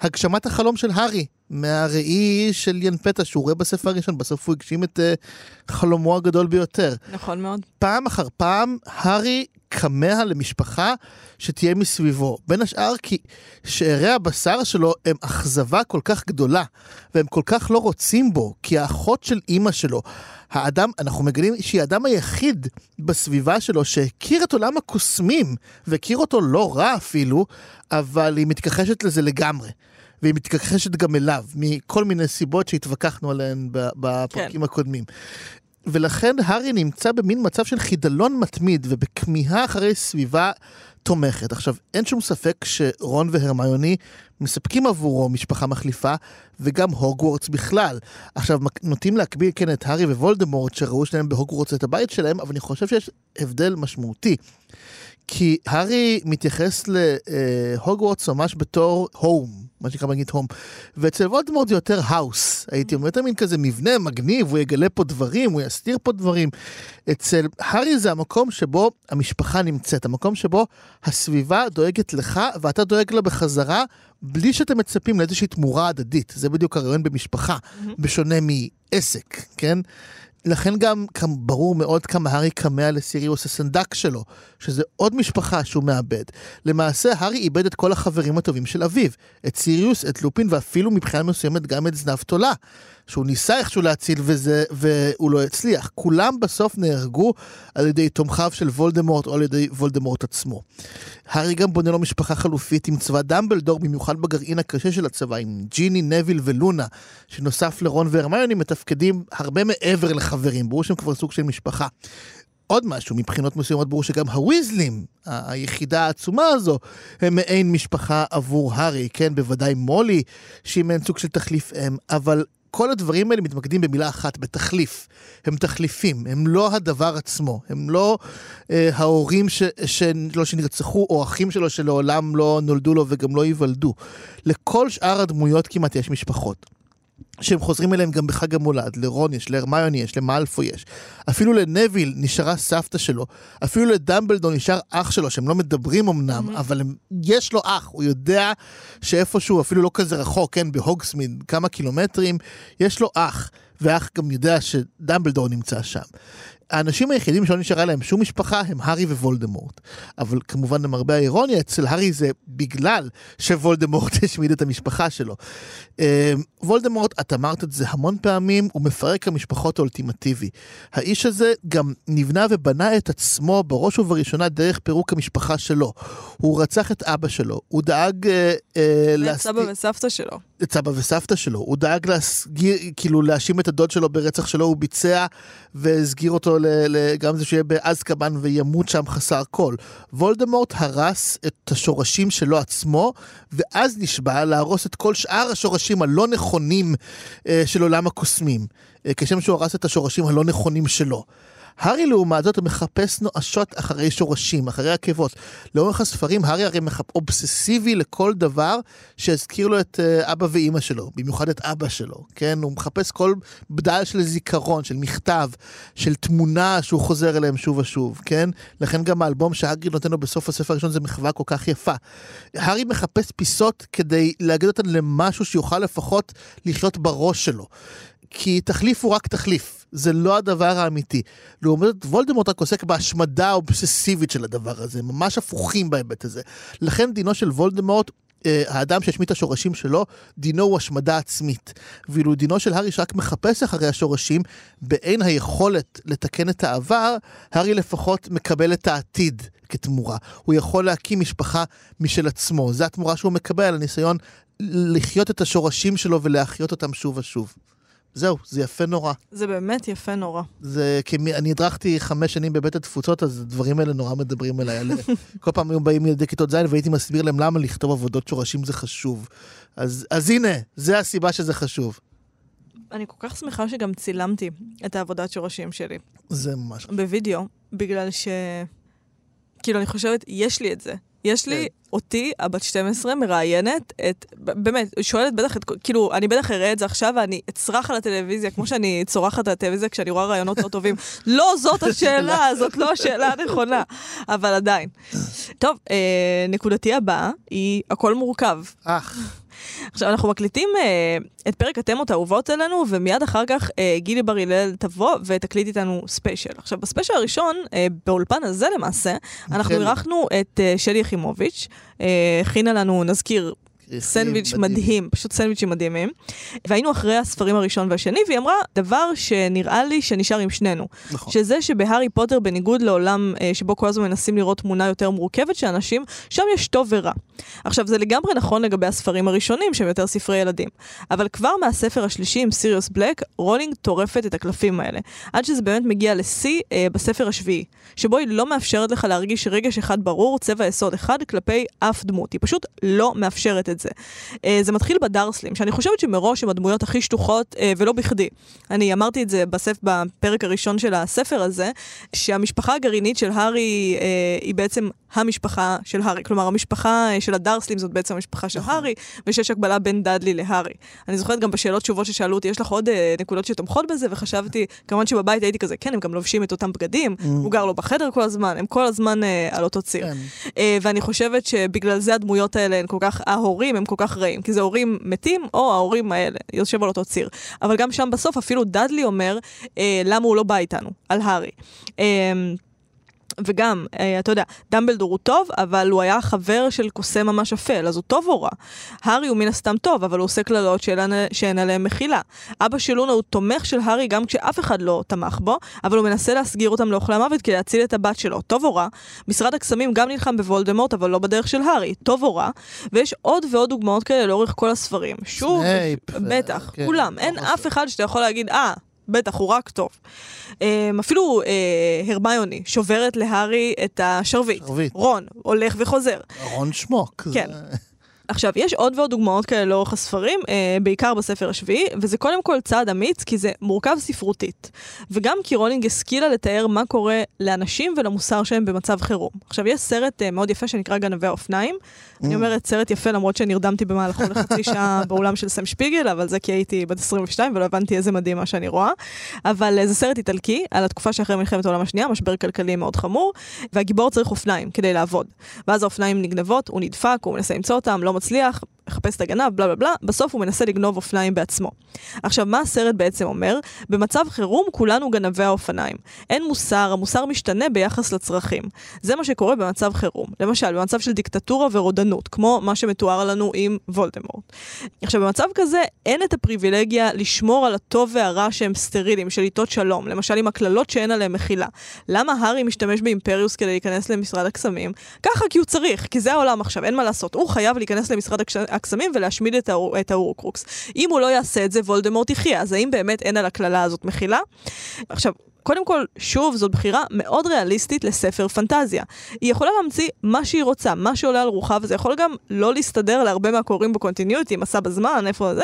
כהגשמת החלום של הארי, מהראי של ין פטה שהוא רואה בספר הראשון, בסוף הוא הגשים את uh, חלומו הגדול ביותר. נכון מאוד. פעם אחר פעם, הארי כמה למשפחה שתהיה מסביבו. בין השאר כי שארי הבשר שלו הם אכזבה כל כך גדולה, והם כל כך לא רוצים בו, כי האחות של אימא שלו, האדם, אנחנו מגלים שהיא האדם היחיד בסביבה שלו שהכיר את עולם הקוסמים, והכיר אותו לא רע אפילו, אבל היא מתכחשת לזה לגמרי. והיא מתכחשת גם אליו, מכל מיני סיבות שהתווכחנו עליהן בפרקים כן. הקודמים. ולכן הארי נמצא במין מצב של חידלון מתמיד ובכמיהה אחרי סביבה תומכת. עכשיו, אין שום ספק שרון והרמיוני מספקים עבורו משפחה מחליפה, וגם הוגוורטס בכלל. עכשיו, נוטים להקביל כן את הארי ווולדמורט, שראו שניהם בהוגוורטס את הבית שלהם, אבל אני חושב שיש הבדל משמעותי. כי הארי מתייחס להוגוורטס ממש בתור home, מה שנקרא בנגיד home. ואצל וולדמורט זה יותר house, הייתי אומר, יותר מין כזה מבנה מגניב, הוא יגלה פה דברים, הוא יסתיר פה דברים. אצל הארי זה המקום שבו המשפחה נמצאת, המקום שבו הסביבה דואגת לך ואתה דואג לה בחזרה, בלי שאתם מצפים לאיזושהי תמורה הדדית. זה בדיוק הרעיון במשפחה, בשונה מעסק, כן? לכן גם ברור מאוד כמה הארי כמה לסיריוס הסנדק שלו, שזה עוד משפחה שהוא מאבד. למעשה, הארי איבד את כל החברים הטובים של אביו, את סיריוס, את לופין ואפילו מבחינה מסוימת גם את זנב תולה, שהוא ניסה איכשהו להציל וזה, והוא לא הצליח. כולם בסוף נהרגו על ידי תומכיו של וולדמורט או על ידי וולדמורט עצמו. הארי גם בונה לו משפחה חלופית עם צבא דמבלדור, במיוחד בגרעין הקשה של הצבא, עם ג'יני, נביל ולונה, שנוסף לרון והרמיוני מתפקדים הרבה מעבר לחברים, ברור שהם כבר סוג של משפחה. עוד משהו, מבחינות מסוימות ברור שגם הוויזלים, היחידה העצומה הזו, הם מעין משפחה עבור הארי, כן, בוודאי מולי, שהיא מעין סוג של תחליף אם, אבל כל הדברים האלה מתמקדים במילה אחת, בתחליף. הם תחליפים, הם לא הדבר עצמו, הם לא אה, ההורים ש, שלו שנרצחו, או אחים שלו שלעולם לא נולדו לו וגם לא ייוולדו. לכל שאר הדמויות כמעט יש משפחות. שהם חוזרים אליהם גם בחג המולד, לרון יש, להרמיוני יש, למאלפו יש. אפילו לנביל נשארה סבתא שלו, אפילו לדמבלדור נשאר אח שלו, שהם לא מדברים אמנם, mm-hmm. אבל הם, יש לו אח, הוא יודע שאיפשהו, אפילו לא כזה רחוק, כן, בהוגסמיד, כמה קילומטרים, יש לו אח, ואח גם יודע שדמבלדור נמצא שם. האנשים היחידים שלא נשארה להם שום משפחה הם הארי ווולדמורט. אבל כמובן למרבה האירוניה, אצל הארי זה בגלל שוולדמורט השמיד את המשפחה שלו. אה, וולדמורט, את אמרת את זה המון פעמים, הוא מפרק המשפחות האולטימטיבי. האיש הזה גם נבנה ובנה את עצמו בראש ובראשונה דרך פירוק המשפחה שלו. הוא רצח את אבא שלו, הוא דאג אה, אה, ואת להסתיר... סבא וסבתא שלו. את סבא וסבתא שלו, הוא דאג להסגיר, כאילו להאשים את הדוד שלו ברצח שלו הוא ביצע והסגיר אותו גם זה שיהיה באזקבאן וימות שם חסר כל. וולדמורט הרס את השורשים שלו עצמו ואז נשבע להרוס את כל שאר השורשים הלא נכונים אה, של עולם הקוסמים, אה, כשם שהוא הרס את השורשים הלא נכונים שלו. הארי לעומת זאת מחפש נואשות אחרי שורשים, אחרי עקבות. לאורך הספרים הארי הרי מחפ... אובססיבי לכל דבר שהזכיר לו את uh, אבא ואימא שלו, במיוחד את אבא שלו, כן? הוא מחפש כל בדל של זיכרון, של מכתב, של תמונה שהוא חוזר אליהם שוב ושוב, כן? לכן גם האלבום שהאגריד נותן לו בסוף הספר הראשון זה מחווה כל כך יפה. הארי מחפש פיסות כדי להגיד אותן למשהו שיוכל לפחות לחיות בראש שלו. כי תחליף הוא רק תחליף, זה לא הדבר האמיתי. לעומת זאת, וולדמורט רק עוסק בהשמדה האובססיבית של הדבר הזה, ממש הפוכים בהיבט הזה. לכן דינו של וולדמורט אה, האדם שהשמיט את השורשים שלו, דינו הוא השמדה עצמית. ואילו דינו של הארי שרק מחפש אחרי השורשים, באין היכולת לתקן את העבר, הארי לפחות מקבל את העתיד כתמורה. הוא יכול להקים משפחה משל עצמו. זו התמורה שהוא מקבל הניסיון לחיות את השורשים שלו ולהחיות אותם שוב ושוב. זהו, זה יפה נורא. זה באמת יפה נורא. זה כמי, אני הדרכתי חמש שנים בבית התפוצות, אז הדברים האלה נורא מדברים אליי. על- כל פעם היו באים ילדי כיתות ז' והייתי מסביר להם למה לכתוב עבודות שורשים זה חשוב. אז, אז הנה, זה הסיבה שזה חשוב. אני כל כך שמחה שגם צילמתי את העבודת שורשים שלי זה ממש. בווידאו, בגלל ש... כאילו, אני חושבת, יש לי את זה. יש לי כן. אותי, הבת 12, מראיינת את, באמת, שואלת בטח את, כאילו, אני בטח אראה את זה עכשיו ואני אצרח על הטלוויזיה, כמו שאני צורחת על הטלוויזיה כשאני רואה רעיונות לא טובים. לא זאת השאלה, זאת לא השאלה הנכונה, אבל עדיין. טוב, אה, נקודתי הבאה היא הכל מורכב. אך, עכשיו, אנחנו מקליטים אה, את פרק התמות האהובות עלינו, ומיד אחר כך אה, גילי בר הלל תבוא ותקליט איתנו ספיישל. עכשיו, בספיישל הראשון, אה, באולפן הזה למעשה, אנחנו כן. אירחנו את אה, שלי יחימוביץ', אה, הכינה לנו, נזכיר, סנדוויץ' מדהים, פשוט סנדוויצ'ים מדהימים. והיינו אחרי הספרים הראשון והשני, והיא אמרה דבר שנראה לי שנשאר עם שנינו. נכון. שזה שבהארי פוטר, בניגוד לעולם אה, שבו כל הזמן מנסים לראות תמונה יותר מורכבת של אנשים, שם יש טוב ורע. עכשיו, זה לגמרי נכון לגבי הספרים הראשונים, שהם יותר ספרי ילדים. אבל כבר מהספר השלישי עם סיריוס בלק, רולינג טורפת את הקלפים האלה. עד שזה באמת מגיע לשיא אה, בספר השביעי, שבו היא לא מאפשרת לך להרגיש רגש אחד ברור, צבע יסוד אחד, כלפי אף דמות. היא פשוט לא מאפשרת את זה. אה, זה מתחיל בדרסלים, שאני חושבת שמראש הם הדמויות הכי שטוחות, אה, ולא בכדי. אני אמרתי את זה בסף, בפרק הראשון של הספר הזה, שהמשפחה הגרעינית של הארי אה, היא בעצם המשפחה של הארי. כלומר, המשפחה של הדרסלים זאת בעצם המשפחה של הארי, ושיש הקבלה בין דאדלי להארי. אני זוכרת גם בשאלות תשובות ששאלו אותי, יש לך עוד אה, נקודות שתומכות בזה? וחשבתי, כמובן שבבית הייתי כזה, כן, הם גם לובשים את אותם בגדים, הוא גר לו בחדר כל הזמן, הם כל הזמן אה, על אותו ציר. כן. ואני חושבת שבגלל זה הדמויות האלה הן כל כך א-הורים, ההורים הם כל כך רעים, כי זה הורים מתים או ההורים האלה, יושב על אותו ציר. אבל גם שם בסוף אפילו דאדלי אומר אה, למה הוא לא בא איתנו, על הארי. אה, וגם, אה, אתה יודע, דמבלדור הוא טוב, אבל הוא היה חבר של קוסם ממש אפל, אז הוא טוב או רע? הארי הוא מן הסתם טוב, אבל הוא עושה קללות שאין עליהן מחילה. אבא של לונה הוא תומך של הארי גם כשאף אחד לא תמך בו, אבל הוא מנסה להסגיר אותם לאוכלי המוות כדי להציל את הבת שלו. טוב או רע? משרד הקסמים גם נלחם בוולדמורט, אבל לא בדרך של הארי. טוב או רע? ויש עוד ועוד דוגמאות כאלה לאורך כל הספרים. שוב, סנייפ, בטח, כן, כולם. אין נכון. אף אחד שאתה יכול להגיד, אה, בטח, הוא רק טוב. אמ, אפילו אה, הרמיוני שוברת להארי את השרביט. שרביט. רון, הולך וחוזר. רון שמוק. כן. זה- עכשיו, יש עוד ועוד דוגמאות כאלה לאורך הספרים, אה, בעיקר בספר השביעי, וזה קודם כל צעד אמיץ, כי זה מורכב ספרותית. וגם כי רולינג השכילה לתאר מה קורה לאנשים ולמוסר שלהם במצב חירום. עכשיו, יש סרט אה, מאוד יפה שנקרא גנבי האופניים. אני אומרת סרט יפה למרות שנרדמתי במהלכו לחצי שעה באולם של סם שפיגל, אבל זה כי הייתי בת 22 ולא הבנתי איזה מדהים מה שאני רואה. אבל אה, זה סרט איטלקי על התקופה שאחרי מלחמת העולם השנייה, משבר כלכלי מאוד חמור, והגיבור צריך אופניים כדי לעבוד. ואז האופניים נגנבות, הוא נדפק, הוא מנסה למצוא אותם, לא מצליח, מחפש את הגנב, בלה בלה בלה, בסוף הוא מנסה לגנוב אופניים בעצמו. עכשיו, מה הסרט בעצם אומר? במצב חירום כולנו גנבי האופניים. אין מוסר, המוסר משתנה ביחס לצרכים. זה מה שקורה במצב חירום. למשל, במצב של דיקטטורה ורודנות, כמו מה שמתואר לנו עם וולדמורט. עכשיו, במצב כזה אין את הפריבילגיה לשמור על הטוב והרע שהם סטרילים, של עיתות שלום, למשל עם הקללות שאין עליהם מחילה. למה הארי משתמש באימפריוס כדי להיכנס למשרד הקסמים? ככה כי הוא צריך, כי זה העולם עכשיו, אין מה לעשות. הוא חייב להיכנס למשרד הקש- הקסמים ולהשמיד את, האור, את האורקרוקס. אם הוא לא יעשה את זה, וולדמורט יחיה, אז האם באמת אין על הקללה הזאת מחילה? עכשיו, קודם כל, שוב, זאת בחירה מאוד ריאליסטית לספר פנטזיה. היא יכולה להמציא מה שהיא רוצה, מה שעולה על רוחה, וזה יכול גם לא להסתדר להרבה מהקוראים ב continuity, מסע בזמן, איפה זה,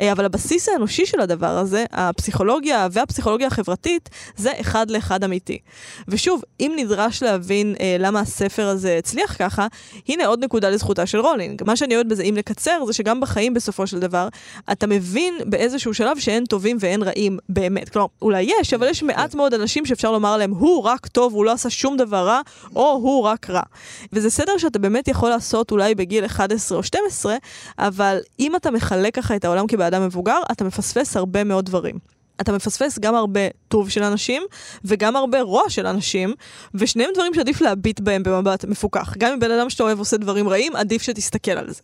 אה, אבל הבסיס האנושי של הדבר הזה, הפסיכולוגיה והפסיכולוגיה החברתית, זה אחד לאחד אמיתי. ושוב, אם נדרש להבין אה, למה הספר הזה הצליח ככה, הנה עוד נקודה לזכותה של רולינג. מה שאני אוהבת בזה, אם לקצר, זה שגם בחיים בסופו של דבר, אתה מבין באיזשהו שלב שאין טובים ואין רעים באמת. כלומר, אולי יש, אבל יש מעט מאוד אנשים שאפשר לומר עליהם, הוא רק טוב, הוא לא עשה שום דבר רע, או הוא רק רע. וזה סדר שאתה באמת יכול לעשות אולי בגיל 11 או 12, אבל אם אתה מחלק ככה את העולם כבאדם מבוגר, אתה מפספס הרבה מאוד דברים. אתה מפספס גם הרבה טוב של אנשים, וגם הרבה רוע של אנשים, ושניהם דברים שעדיף להביט בהם במבט מפוקח. גם אם בן אדם שאתה אוהב עושה דברים רעים, עדיף שתסתכל על זה.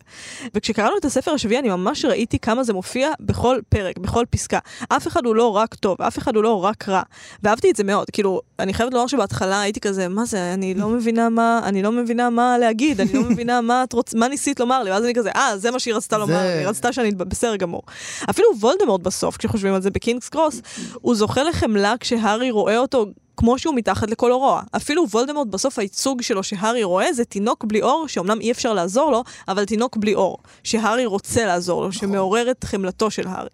וכשקראנו את הספר השביעי, אני ממש ראיתי כמה זה מופיע בכל פרק, בכל פסקה. אף אחד הוא לא רק טוב, אף אחד הוא לא רק רע. ואהבתי את זה מאוד. כאילו, אני חייבת לומר שבהתחלה הייתי כזה, מה זה, אני לא מבינה מה, אני לא מבינה מה להגיד, אני לא מבינה מה את רוצ... מה ניסית לומר לי, ואז אני כזה, אה, זה מה שהיא רצתה לומר לי, היא רצתה שאני בסדר גמור. אפילו וולדמורט בסוף, כשחושבים על זה בקינגס קרוס, הוא זוכה לחמלה כשהארי רואה אותו כמו שהוא מתחת לכל רוע. אפילו וולדמורט בסוף הייצוג שלו שהארי רואה זה תינוק בלי אור, שאומנם אי אפשר לעזור לו, אבל תינוק בלי אור. שהארי רוצה לעזור לו, שמעורר את חמלתו של הארי.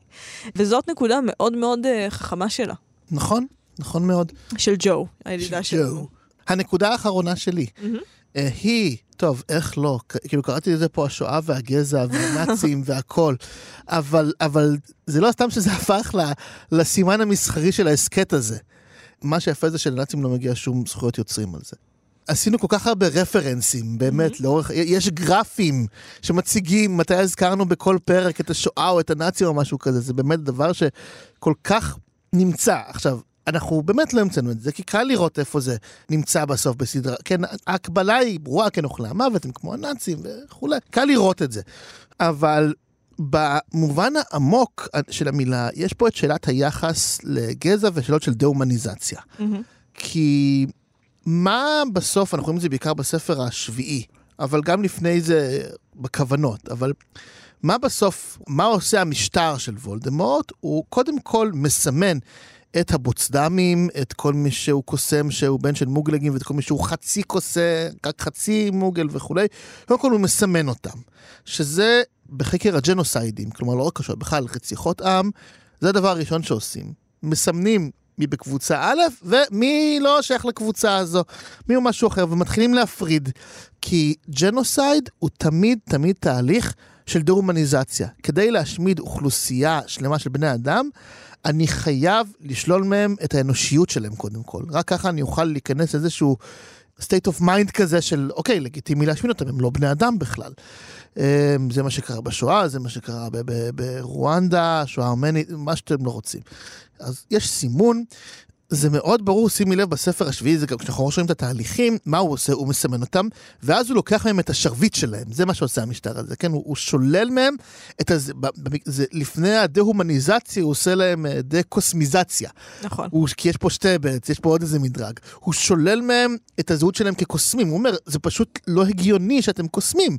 וזאת נקודה מאוד מאוד uh, חכמה שלה. נכון, נכון מאוד. של ג'ו, הידידה של שלנו. ג'ו. הנקודה האחרונה שלי, אה, היא, טוב, איך לא, כאילו קראתי לזה פה השואה והגזע והנאצים והכל, אבל, אבל זה לא סתם שזה הפך ל, לסימן המסחרי של ההסכת הזה. מה שיפה זה שלנאצים לא מגיע שום זכויות יוצרים על זה. עשינו כל כך הרבה רפרנסים, באמת, לאורך, יש גרפים שמציגים מתי הזכרנו בכל פרק את השואה או את הנאצים או משהו כזה, זה באמת דבר שכל כך נמצא. עכשיו, אנחנו באמת לא המצאנו את זה, כי קל לראות איפה זה נמצא בסוף בסדרה. כן, ההקבלה היא ברורה, כן, אוכלי המוות הם כמו הנאצים וכולי, קל לראות את זה. אבל במובן העמוק של המילה, יש פה את שאלת היחס לגזע ושאלות של דה-הומניזציה. כי מה בסוף, אנחנו רואים את זה בעיקר בספר השביעי, אבל גם לפני זה בכוונות, אבל מה בסוף, מה עושה המשטר של וולדמורט? הוא קודם כל מסמן את הבוצדמים, את כל מי שהוא קוסם שהוא בן של מוגלגים, ואת כל מי שהוא חצי קוסם, רק חצי מוגל וכולי, קודם כל הוא מסמן אותם. שזה בחקר הג'נוסיידים, כלומר לא רק קשור, בכלל רציחות עם, זה הדבר הראשון שעושים. מסמנים מי בקבוצה א' ומי לא שייך לקבוצה הזו, מי הוא משהו אחר, ומתחילים להפריד. כי ג'נוסייד הוא תמיד תמיד תהליך של דה-הומניזציה. כדי להשמיד אוכלוסייה שלמה של בני אדם, אני חייב לשלול מהם את האנושיות שלהם קודם כל. רק ככה אני אוכל להיכנס לאיזשהו state of mind כזה של, אוקיי, לגיטימי להשמיד אותם, הם לא בני אדם בכלל. אמ, זה מה שקרה בשואה, זה מה שקרה ברואנדה, שואה ארמנית, מה שאתם לא רוצים. אז יש סימון, זה מאוד ברור, שימי לב, בספר השביעי, זה גם כשאנחנו רואים את התהליכים, מה הוא עושה? הוא מסמן אותם, ואז הוא לוקח מהם את השרביט שלהם, זה מה שעושה המשטר הזה, כן? הוא, הוא שולל מהם את הזה, זה, לפני הדה-הומניזציה, הוא עושה להם אה, דה-קוסמיזציה. נכון. הוא, כי יש פה שתי בעצם, יש פה עוד איזה מדרג. הוא שולל מהם את הזהות שלהם כקוסמים, הוא אומר, זה פשוט לא הגיוני שאתם קוסמים.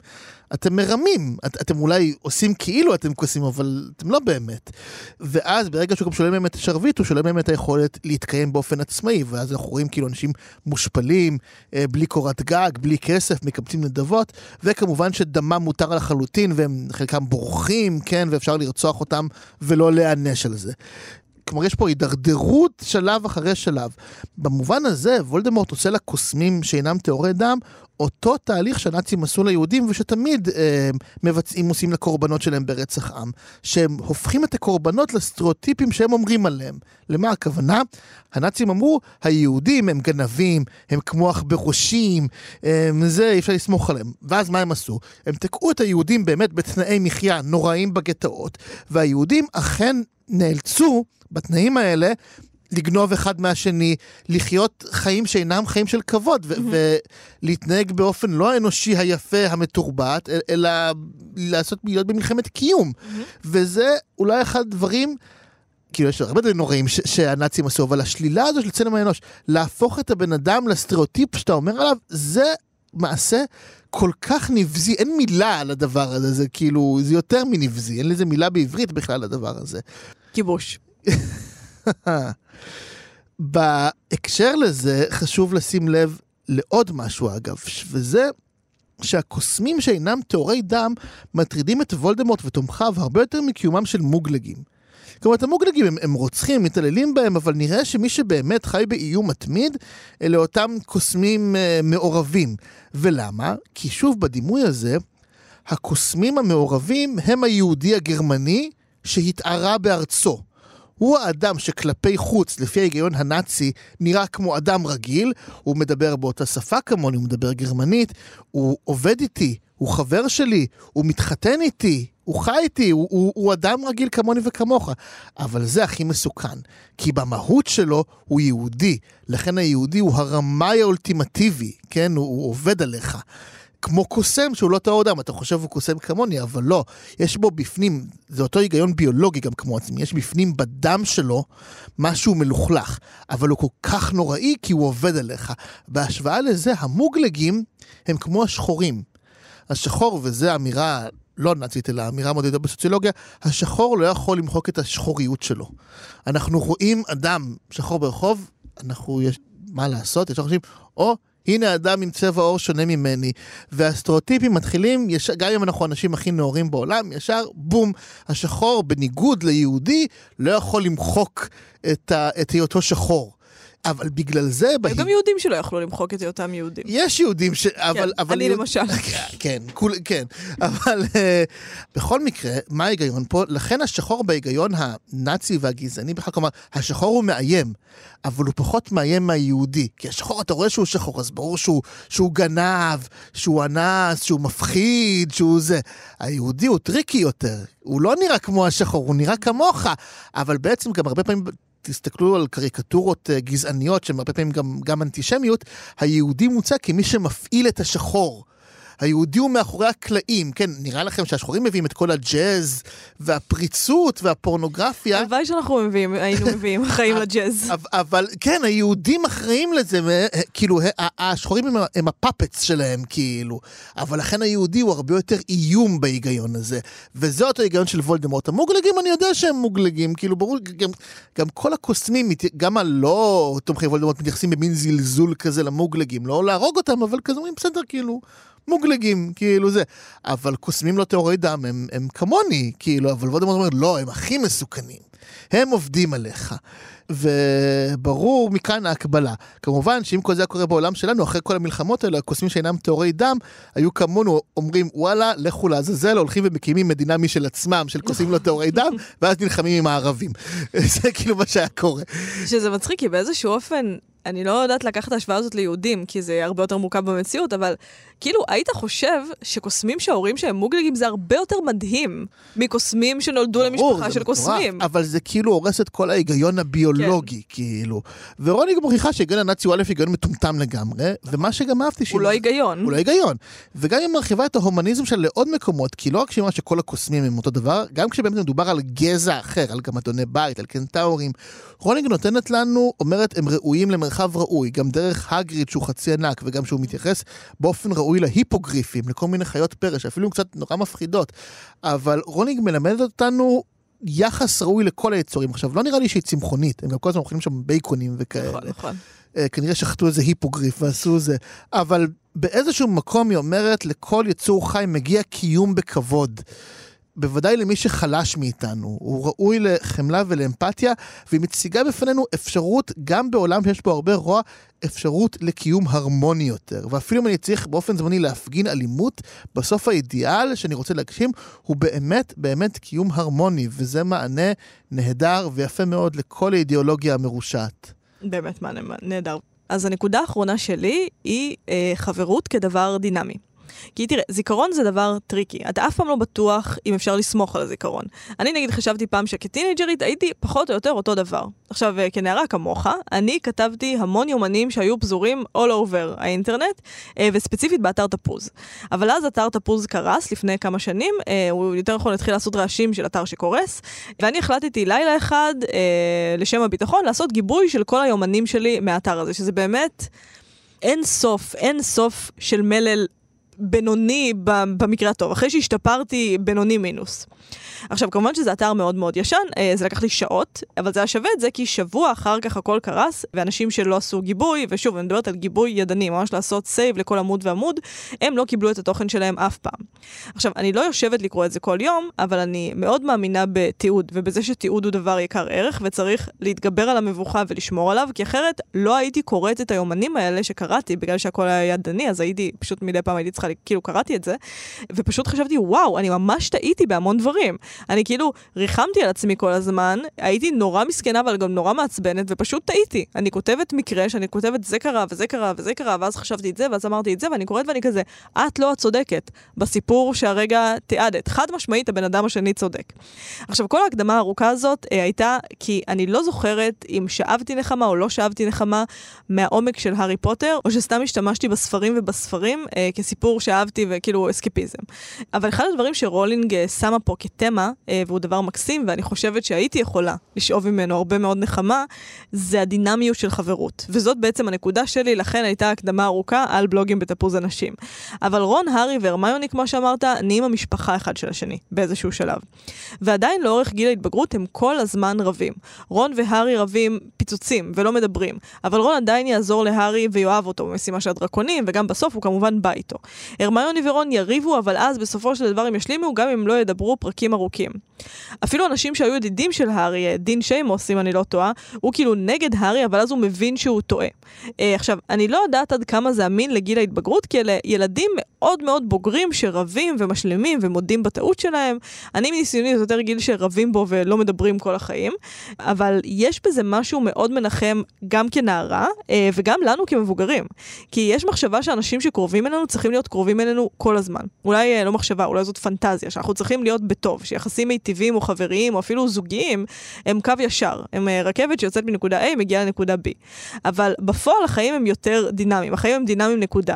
אתם מרמים, את, אתם אולי עושים כאילו אתם כועסים, אבל אתם לא באמת. ואז ברגע שהוא גם שולל מהם את השרביט, הוא שולל מהם את היכולת להתקיים באופן עצמאי, ואז אנחנו רואים כאילו אנשים מושפלים, אה, בלי קורת גג, בלי כסף, מקבצים נדבות, וכמובן שדמם מותר לחלוטין, והם חלקם בורחים, כן, ואפשר לרצוח אותם ולא להיענש על זה. כלומר, יש פה הידרדרות שלב אחרי שלב. במובן הזה, וולדמורט עושה לקוסמים שאינם טהורי דם, אותו תהליך שהנאצים עשו ליהודים ושתמיד אה, מבצעים, עושים לקורבנות שלהם ברצח עם. שהם הופכים את הקורבנות לסטריאוטיפים שהם אומרים עליהם. למה הכוונה? הנאצים אמרו, היהודים הם גנבים, הם כמו עכברושים, זה, אי אפשר לסמוך עליהם. ואז מה הם עשו? הם תקעו את היהודים באמת בתנאי מחיה נוראים בגטאות, והיהודים אכן נאלצו בתנאים האלה לגנוב אחד מהשני, לחיות חיים שאינם חיים של כבוד. ולהתנהג באופן לא האנושי היפה המתורבת, אלא לעשות, להיות במלחמת קיום. וזה אולי אחד הדברים... כאילו יש הרבה דברים נוראים שהנאצים עשו, אבל השלילה הזו של צלם האנוש, להפוך את הבן אדם לסטריאוטיפ שאתה אומר עליו, זה מעשה כל כך נבזי, אין מילה על הדבר הזה, זה כאילו, זה יותר מנבזי, אין לזה מילה בעברית בכלל לדבר הזה. כיבוש. בהקשר לזה חשוב לשים לב לעוד משהו אגב, וזה שהקוסמים שאינם טהורי דם מטרידים את וולדמורט ותומכיו הרבה יותר מקיומם של מוגלגים. כלומר, המוגלגים הם, הם רוצחים, מתעללים בהם, אבל נראה שמי שבאמת חי באיום מתמיד, אלה אותם קוסמים uh, מעורבים. ולמה? כי שוב, בדימוי הזה, הקוסמים המעורבים הם היהודי הגרמני שהתערה בארצו. הוא האדם שכלפי חוץ, לפי ההיגיון הנאצי, נראה כמו אדם רגיל, הוא מדבר באותה שפה כמוני, הוא מדבר גרמנית, הוא עובד איתי, הוא חבר שלי, הוא מתחתן איתי, הוא חי איתי, הוא, הוא, הוא אדם רגיל כמוני וכמוך. אבל זה הכי מסוכן, כי במהות שלו הוא יהודי. לכן היהודי הוא הרמאי האולטימטיבי, כן? הוא, הוא עובד עליך. כמו קוסם שהוא לא טהור דם, אתה חושב הוא קוסם כמוני, אבל לא. יש בו בפנים, זה אותו היגיון ביולוגי גם כמו עצמי, יש בפנים בדם שלו משהו מלוכלך, אבל הוא כל כך נוראי כי הוא עובד עליך. בהשוואה לזה, המוגלגים הם כמו השחורים. השחור, וזו אמירה לא נאצית, אלא אמירה מאוד ידועה בסוציולוגיה, השחור לא יכול למחוק את השחוריות שלו. אנחנו רואים אדם שחור ברחוב, אנחנו, יש, מה לעשות, יש חושבים, או הנה אדם עם צבע עור שונה ממני, והסטריאוטיפים מתחילים, יש... גם אם אנחנו האנשים הכי נאורים בעולם, ישר בום, השחור בניגוד ליהודי לא יכול למחוק את, ה... את היותו שחור. אבל בגלל זה... היו בה... גם יהודים שלא יכלו למחוק את היותם יהודים. יש יהודים ש... אבל... כן, אבל אני יהוד... למשל. כן, כול, כן. אבל אה, בכל מקרה, מה ההיגיון פה? לכן השחור בהיגיון הנאצי והגזעני בכלל, כלומר, השחור הוא מאיים, אבל הוא פחות מאיים מהיהודי. כי השחור, אתה רואה שהוא שחור, אז ברור שהוא, שהוא גנב, שהוא אנס, שהוא מפחיד, שהוא זה. היהודי הוא tricky יותר. הוא לא נראה כמו השחור, הוא נראה כמוך. אבל בעצם גם הרבה פעמים תסתכלו על קריקטורות אה, גזעניות שהן הרבה פעמים גם, גם אנטישמיות, היהודי מוצג כמי שמפעיל את השחור. היהודי הוא מאחורי הקלעים, כן, נראה לכם שהשחורים מביאים את כל הג'אז והפריצות והפורנוגרפיה. הלוואי שאנחנו מביאים, היינו מביאים חיים לג'אז. אבל כן, היהודים אחראים לזה, כאילו, השחורים הם, הם הפאפץ שלהם, כאילו. אבל לכן היהודי הוא הרבה יותר איום בהיגיון הזה. וזה אותו היגיון של וולדמורט. המוגלגים, אני יודע שהם מוגלגים, כאילו, ברור, גם, גם כל הקוסמים, גם הלא תומכי וולדמורט מתייחסים במין זלזול כזה למוגלגים. לא להרוג אותם, אבל כזה אומרים, בסדר, כאילו. מוגלגים, כאילו זה. אבל קוסמים לא טהורי דם, הם, הם כמוני, כאילו, אבל וולדמורט אומר, לא, הם הכי מסוכנים. הם עובדים עליך. וברור מכאן ההקבלה. כמובן שאם כל זה היה קורה בעולם שלנו, אחרי כל המלחמות האלה, הקוסמים שאינם טהורי דם, היו כמונו אומרים, וואלה, לכו לעזאזל, הולכים ומקימים מדינה משל עצמם, של קוסמים לא טהורי דם, ואז נלחמים עם הערבים. זה כאילו מה שהיה קורה. שזה מצחיק, כי באיזשהו אופן... אני לא יודעת לקחת את ההשוואה הזאת ליהודים, כי זה הרבה יותר מורכב במציאות, אבל כאילו, היית חושב שקוסמים שההורים שהם מוגלגים זה הרבה יותר מדהים מקוסמים שנולדו למשפחה של קוסמים. אבל זה כאילו הורס את כל ההיגיון הביולוגי, כן. כאילו. ורוניג מוכיחה שההיגיון הנאצי הוא א' היגיון מטומטם לגמרי, ומה שגם אהבתי... הוא לא היגיון. הוא לא היגיון. וגם היא מרחיבה את ההומניזם שלה לעוד מקומות, כי לא רק שהיא אמרה שכל הקוסמים הם אותו דבר, גם כשבאמת מדובר על גזע אחר, על גמדוני בית, על קנטאורים, רוניג נותנת לנו, אומרת, הם ראויים למרחב ראוי, גם דרך הגריד שהוא חצי ענק, וגם שהוא מתייחס באופן ראוי להיפוגריפים, לכל מיני חיות פרא, שאפילו קצת נורא מפחידות. אבל רוניג מלמדת אותנו יחס ראוי לכל היצורים. עכשיו, לא נראה לי שהיא צמחונית, הם גם כל הזמן אוכלים שם בייקונים וכאלה. נכון, נכון. אה, כנראה שחטו איזה היפוגריף ועשו זה, אבל באיזשהו מקום היא אומרת, לכל יצור חי מגיע קיום בכבוד. בוודאי למי שחלש מאיתנו, הוא ראוי לחמלה ולאמפתיה, והיא מציגה בפנינו אפשרות, גם בעולם שיש בו הרבה רוע, אפשרות לקיום הרמוני יותר. ואפילו אם אני צריך באופן זמני להפגין אלימות, בסוף האידיאל שאני רוצה להגשים הוא באמת באמת קיום הרמוני, וזה מענה נהדר ויפה מאוד לכל האידיאולוגיה המרושעת. באמת מענה נהדר. אז הנקודה האחרונה שלי היא אה, חברות כדבר דינמי. כי תראה, זיכרון זה דבר tricky. אתה אף פעם לא בטוח אם אפשר לסמוך על הזיכרון. אני נגיד חשבתי פעם שכטינאייג'רית הייתי פחות או יותר אותו דבר. עכשיו, אה, כנערה כמוך, אני כתבתי המון יומנים שהיו פזורים all over האינטרנט, אה, וספציפית באתר תפוז. אבל אז אתר תפוז קרס לפני כמה שנים, אה, הוא יותר נכון התחיל לעשות רעשים של אתר שקורס, ואני החלטתי לילה אחד, לשם הביטחון, לעשות גיבוי של כל היומנים שלי מהאתר הזה, שזה באמת... אין סוף, אין סוף של מלל בינוני במקרה הטוב, אחרי שהשתפרתי בינוני מינוס. עכשיו, כמובן שזה אתר מאוד מאוד ישן, אה, זה לקח לי שעות, אבל זה היה שווה את זה כי שבוע אחר כך הכל קרס, ואנשים שלא עשו גיבוי, ושוב, אני מדברת על גיבוי ידני, ממש לעשות save לכל עמוד ועמוד, הם לא קיבלו את התוכן שלהם אף פעם. עכשיו, אני לא יושבת לקרוא את זה כל יום, אבל אני מאוד מאמינה בתיעוד, ובזה שתיעוד הוא דבר יקר ערך, וצריך להתגבר על המבוכה ולשמור עליו, כי אחרת לא הייתי קוראת את היומנים האלה שקראתי, בגלל שהכל היה ידני, אז הייתי, פשוט מדי פעם הייתי צריכה, כאילו קראתי את זה, ופשוט חשבתי, וואו, אני ממש טעיתי בהמון דברים. אני כאילו ריחמתי על עצמי כל הזמן, הייתי נורא מסכנה אבל גם נורא מעצבנת, ופשוט טעיתי. אני כותבת מקרה שאני כותבת זה קרה וזה קרה וזה קרה, ואז חשבתי את זה, ואז אמרתי את זה, ואני קוראת ואני כזה, את לא הצודקת בסיפור שהרגע תיעדת. חד משמעית, הבן אדם השני צודק. עכשיו, כל ההקדמה הארוכה הזאת אה, הייתה כי אני לא זוכרת אם שאבתי נחמה או לא שאבתי נחמה מהעומק של הארי פוטר, או שסתם השתמשתי בספרים ובספרים אה, כסיפור שאהבתי וכאילו אסקפיזם. אבל אחד הדברים שרולינג אה, שמה פה כתמה, אה, והוא דבר מקסים, ואני חושבת שהייתי יכולה לשאוב ממנו הרבה מאוד נחמה, זה הדינמיות של חברות. וזאת בעצם הנקודה שלי, לכן הייתה הקדמה ארוכה על בלוגים בתפוז אנשים. אבל רון, הארי והרמיוני, כמו שאמרת, נהיים המשפחה אחד של השני, באיזשהו שלב. ועדיין לאורך גיל ההתבגרות הם כל הזמן רבים. רון והארי רבים פיצוצים ולא מדברים, אבל רון עדיין יעזור להארי ויאהב אותו במשימה של הדרקונים, וגם בסוף הוא כמובן בא איתו. הרמיוני ורון יריבו, אבל אז בסופו של דבר הם ישלימו, גם אם לא ידברו פרקים ארוכים. אפילו אנשים שהיו ידידים של הארי, דין שיימוס, אם אני לא טועה, הוא כאילו נגד הארי, אבל אז הוא מבין שהוא טועה. Uh, עכשיו, אני לא יודעת עד כמה זה אמין לגיל ההתבגרות, כי אלה ילדים מאוד מאוד בוגרים שרבים ומשלימים ומודים בטעות שלהם. אני מניסיוני זה יותר גיל שרבים בו ולא מדברים כל החיים, אבל יש בזה משהו מאוד מנחם גם כנערה uh, וגם לנו כמבוגרים. כי יש מחשבה שאנשים שקרובים אלינו צריכים להיות קרובים אלינו כל הזמן. אולי uh, לא מחשבה, אולי זאת פנטזיה, שאנחנו צריכים להיות בטוב, שיחסים מיטיבים או חבריים או אפילו זוגיים הם קו ישר. הם uh, רכבת שיוצאת מנקודה A מגיעה לנקודה B. אבל בפועל החיים הם יותר דינמיים, החיים הם דינמיים נקודה.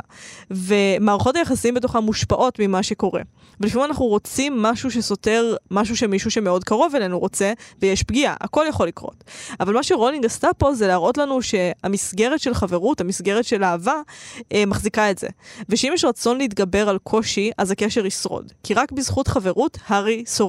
ומערכות היחסים בתוכם מושפעות ממה שקורה. ולפעמים אנחנו רוצים משהו שסותר משהו שמישהו שמאוד קרוב אלינו רוצה, ויש פגיעה, הכל יכול לקרות. אבל מה שרולינג עשתה פה זה להראות לנו שהמסגרת של חברות, המסגרת של אהבה, אה, מחזיקה את זה. ושאם יש רצון להתגבר על קושי, אז הקשר ישרוד. כי רק בזכות חברות, הארי שורד.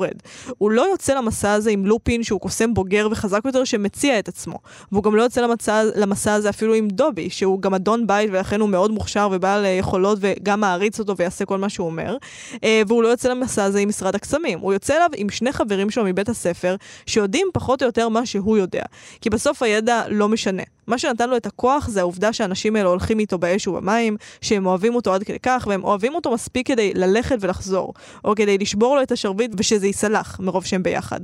הוא לא יוצא למסע הזה עם לופין שהוא קוסם בוגר וחזק יותר שמציע את עצמו. והוא גם לא יוצא למצע, למסע הזה אפילו עם דובי, שהוא גם אדון בית ולכן הוא מאוד מוכשר ובעל אה, יכולות וגם מעריץ אותו ויעשה כל מה שהוא אומר. אה, והוא לא יוצא למסע הזה עם משרד הקסמים. הוא יוצא אליו עם שני חברים שלו מבית הספר, שיודעים פחות או יותר מה שהוא יודע. כי בסוף הידע לא משנה. מה שנתן לו את הכוח זה העובדה שהאנשים האלה הולכים איתו באש ובמים, שהם אוהבים אותו עד כדי כך, והם אוהבים אותו מספיק כדי ללכת ולחזור, או כדי לשבור לו את השרביט ושזה ייסלח מרוב שהם ביחד.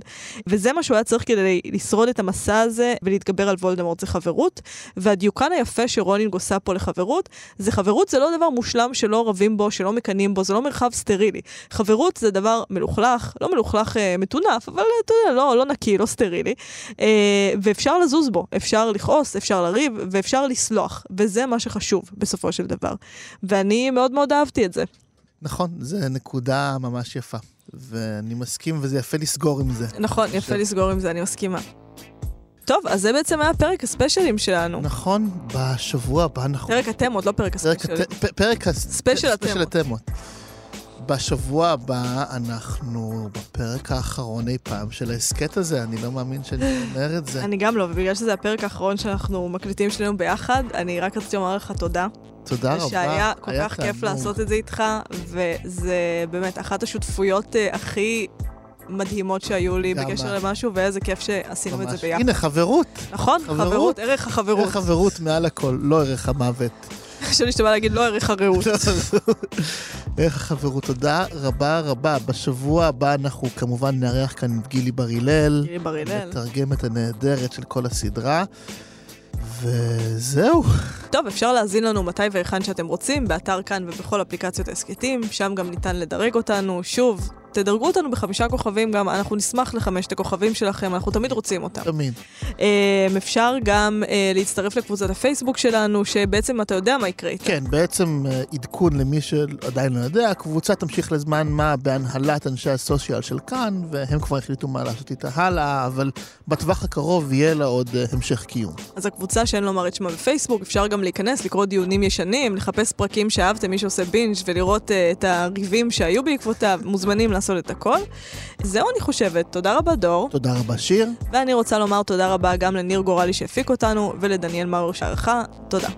וזה מה שהוא היה צריך כדי לשרוד את המסע הזה ולהתגבר על וולדמורט, זה חברות. והדיוקן היפה שרולינג עושה פה לחברות, זה חברות זה לא דבר מושלם שלא רבים בו, שלא מקנאים בו, זה לא מרחב סטרילי. חברות זה דבר מלוכלך, לא מלוכלך אה, מטונף, אבל אתה יודע, לא, לא נקי, לא סטרילי. אה, ואפשר לזוז בו, אפשר לכעוס, אפשר לריב, ואפשר לסלוח. וזה מה שחשוב בסופו של דבר. ואני מאוד מאוד אהבתי את זה. נכון, זו נקודה ממש יפה. ואני מסכים, וזה יפה לסגור עם זה. נכון, יפה ש... לסגור עם זה, אני מסכימה. טוב, אז זה בעצם היה פרק הספיישלים שלנו. נכון, בשבוע הבא אנחנו... פרק התמות, לא פרק הספיישלים. פרק, פרק הספיישל התמות. בשבוע הבא אנחנו בפרק האחרון אי פעם של ההסכת הזה, אני לא מאמין שאני אומר את זה. אני גם לא, ובגלל שזה הפרק האחרון שאנחנו מקליטים שנינו ביחד, אני רק רציתי לומר לך תודה. תודה רבה. ושהיה כל כך כיף לעשות את זה איתך, וזה באמת אחת השותפויות uh, הכי מדהימות שהיו לי בקשר למשהו, ואיזה כיף שעשינו את זה ביחד. הנה, חברות. נכון, חברות, חברות ערך החברות. ערך החברות מעל הכל, לא ערך המוות. חשבתי שאתה בא להגיד לא ערך הרעות. ערך החברות. תודה רבה רבה. בשבוע הבא אנחנו כמובן נארח כאן את גילי בר הלל. גילי בר הלל. מתרגמת הנהדרת של כל הסדרה. וזהו. טוב, אפשר להזין לנו מתי והיכן שאתם רוצים, באתר כאן ובכל אפליקציות ההסכתים, שם גם ניתן לדרג אותנו. שוב, תדרגו אותנו בחמישה כוכבים גם, אנחנו נשמח לחמשת הכוכבים שלכם, אנחנו תמיד רוצים אותם. תמיד. אה, אפשר גם אה, להצטרף לקבוצת הפייסבוק שלנו, שבעצם אתה יודע מה יקרה איתה. כן, בעצם אה, עדכון למי שעדיין לא יודע, הקבוצה תמשיך לזמן מה בהנהלת אנשי הסושיאל של כאן, והם כבר החליטו מה לעשות איתה הלאה, אבל בטווח הקרוב יהיה לה עוד המשך קיום. אז הקבוצה שאין לומר את שמה בפייסבוק, אפשר גם להיכנס, לקרוא דיונים ישנים, לחפש פרקים שאהבתם, מי שעושה בינג' ולראות את הריבים שהיו בעקבותיו, מוזמנים לעשות לעשות את הכל. זהו אני חושבת, תודה רבה דור. תודה רבה שיר. ואני רוצה לומר תודה רבה גם לניר גורלי שהפיק אותנו ולדניאל מאור שערכה, תודה.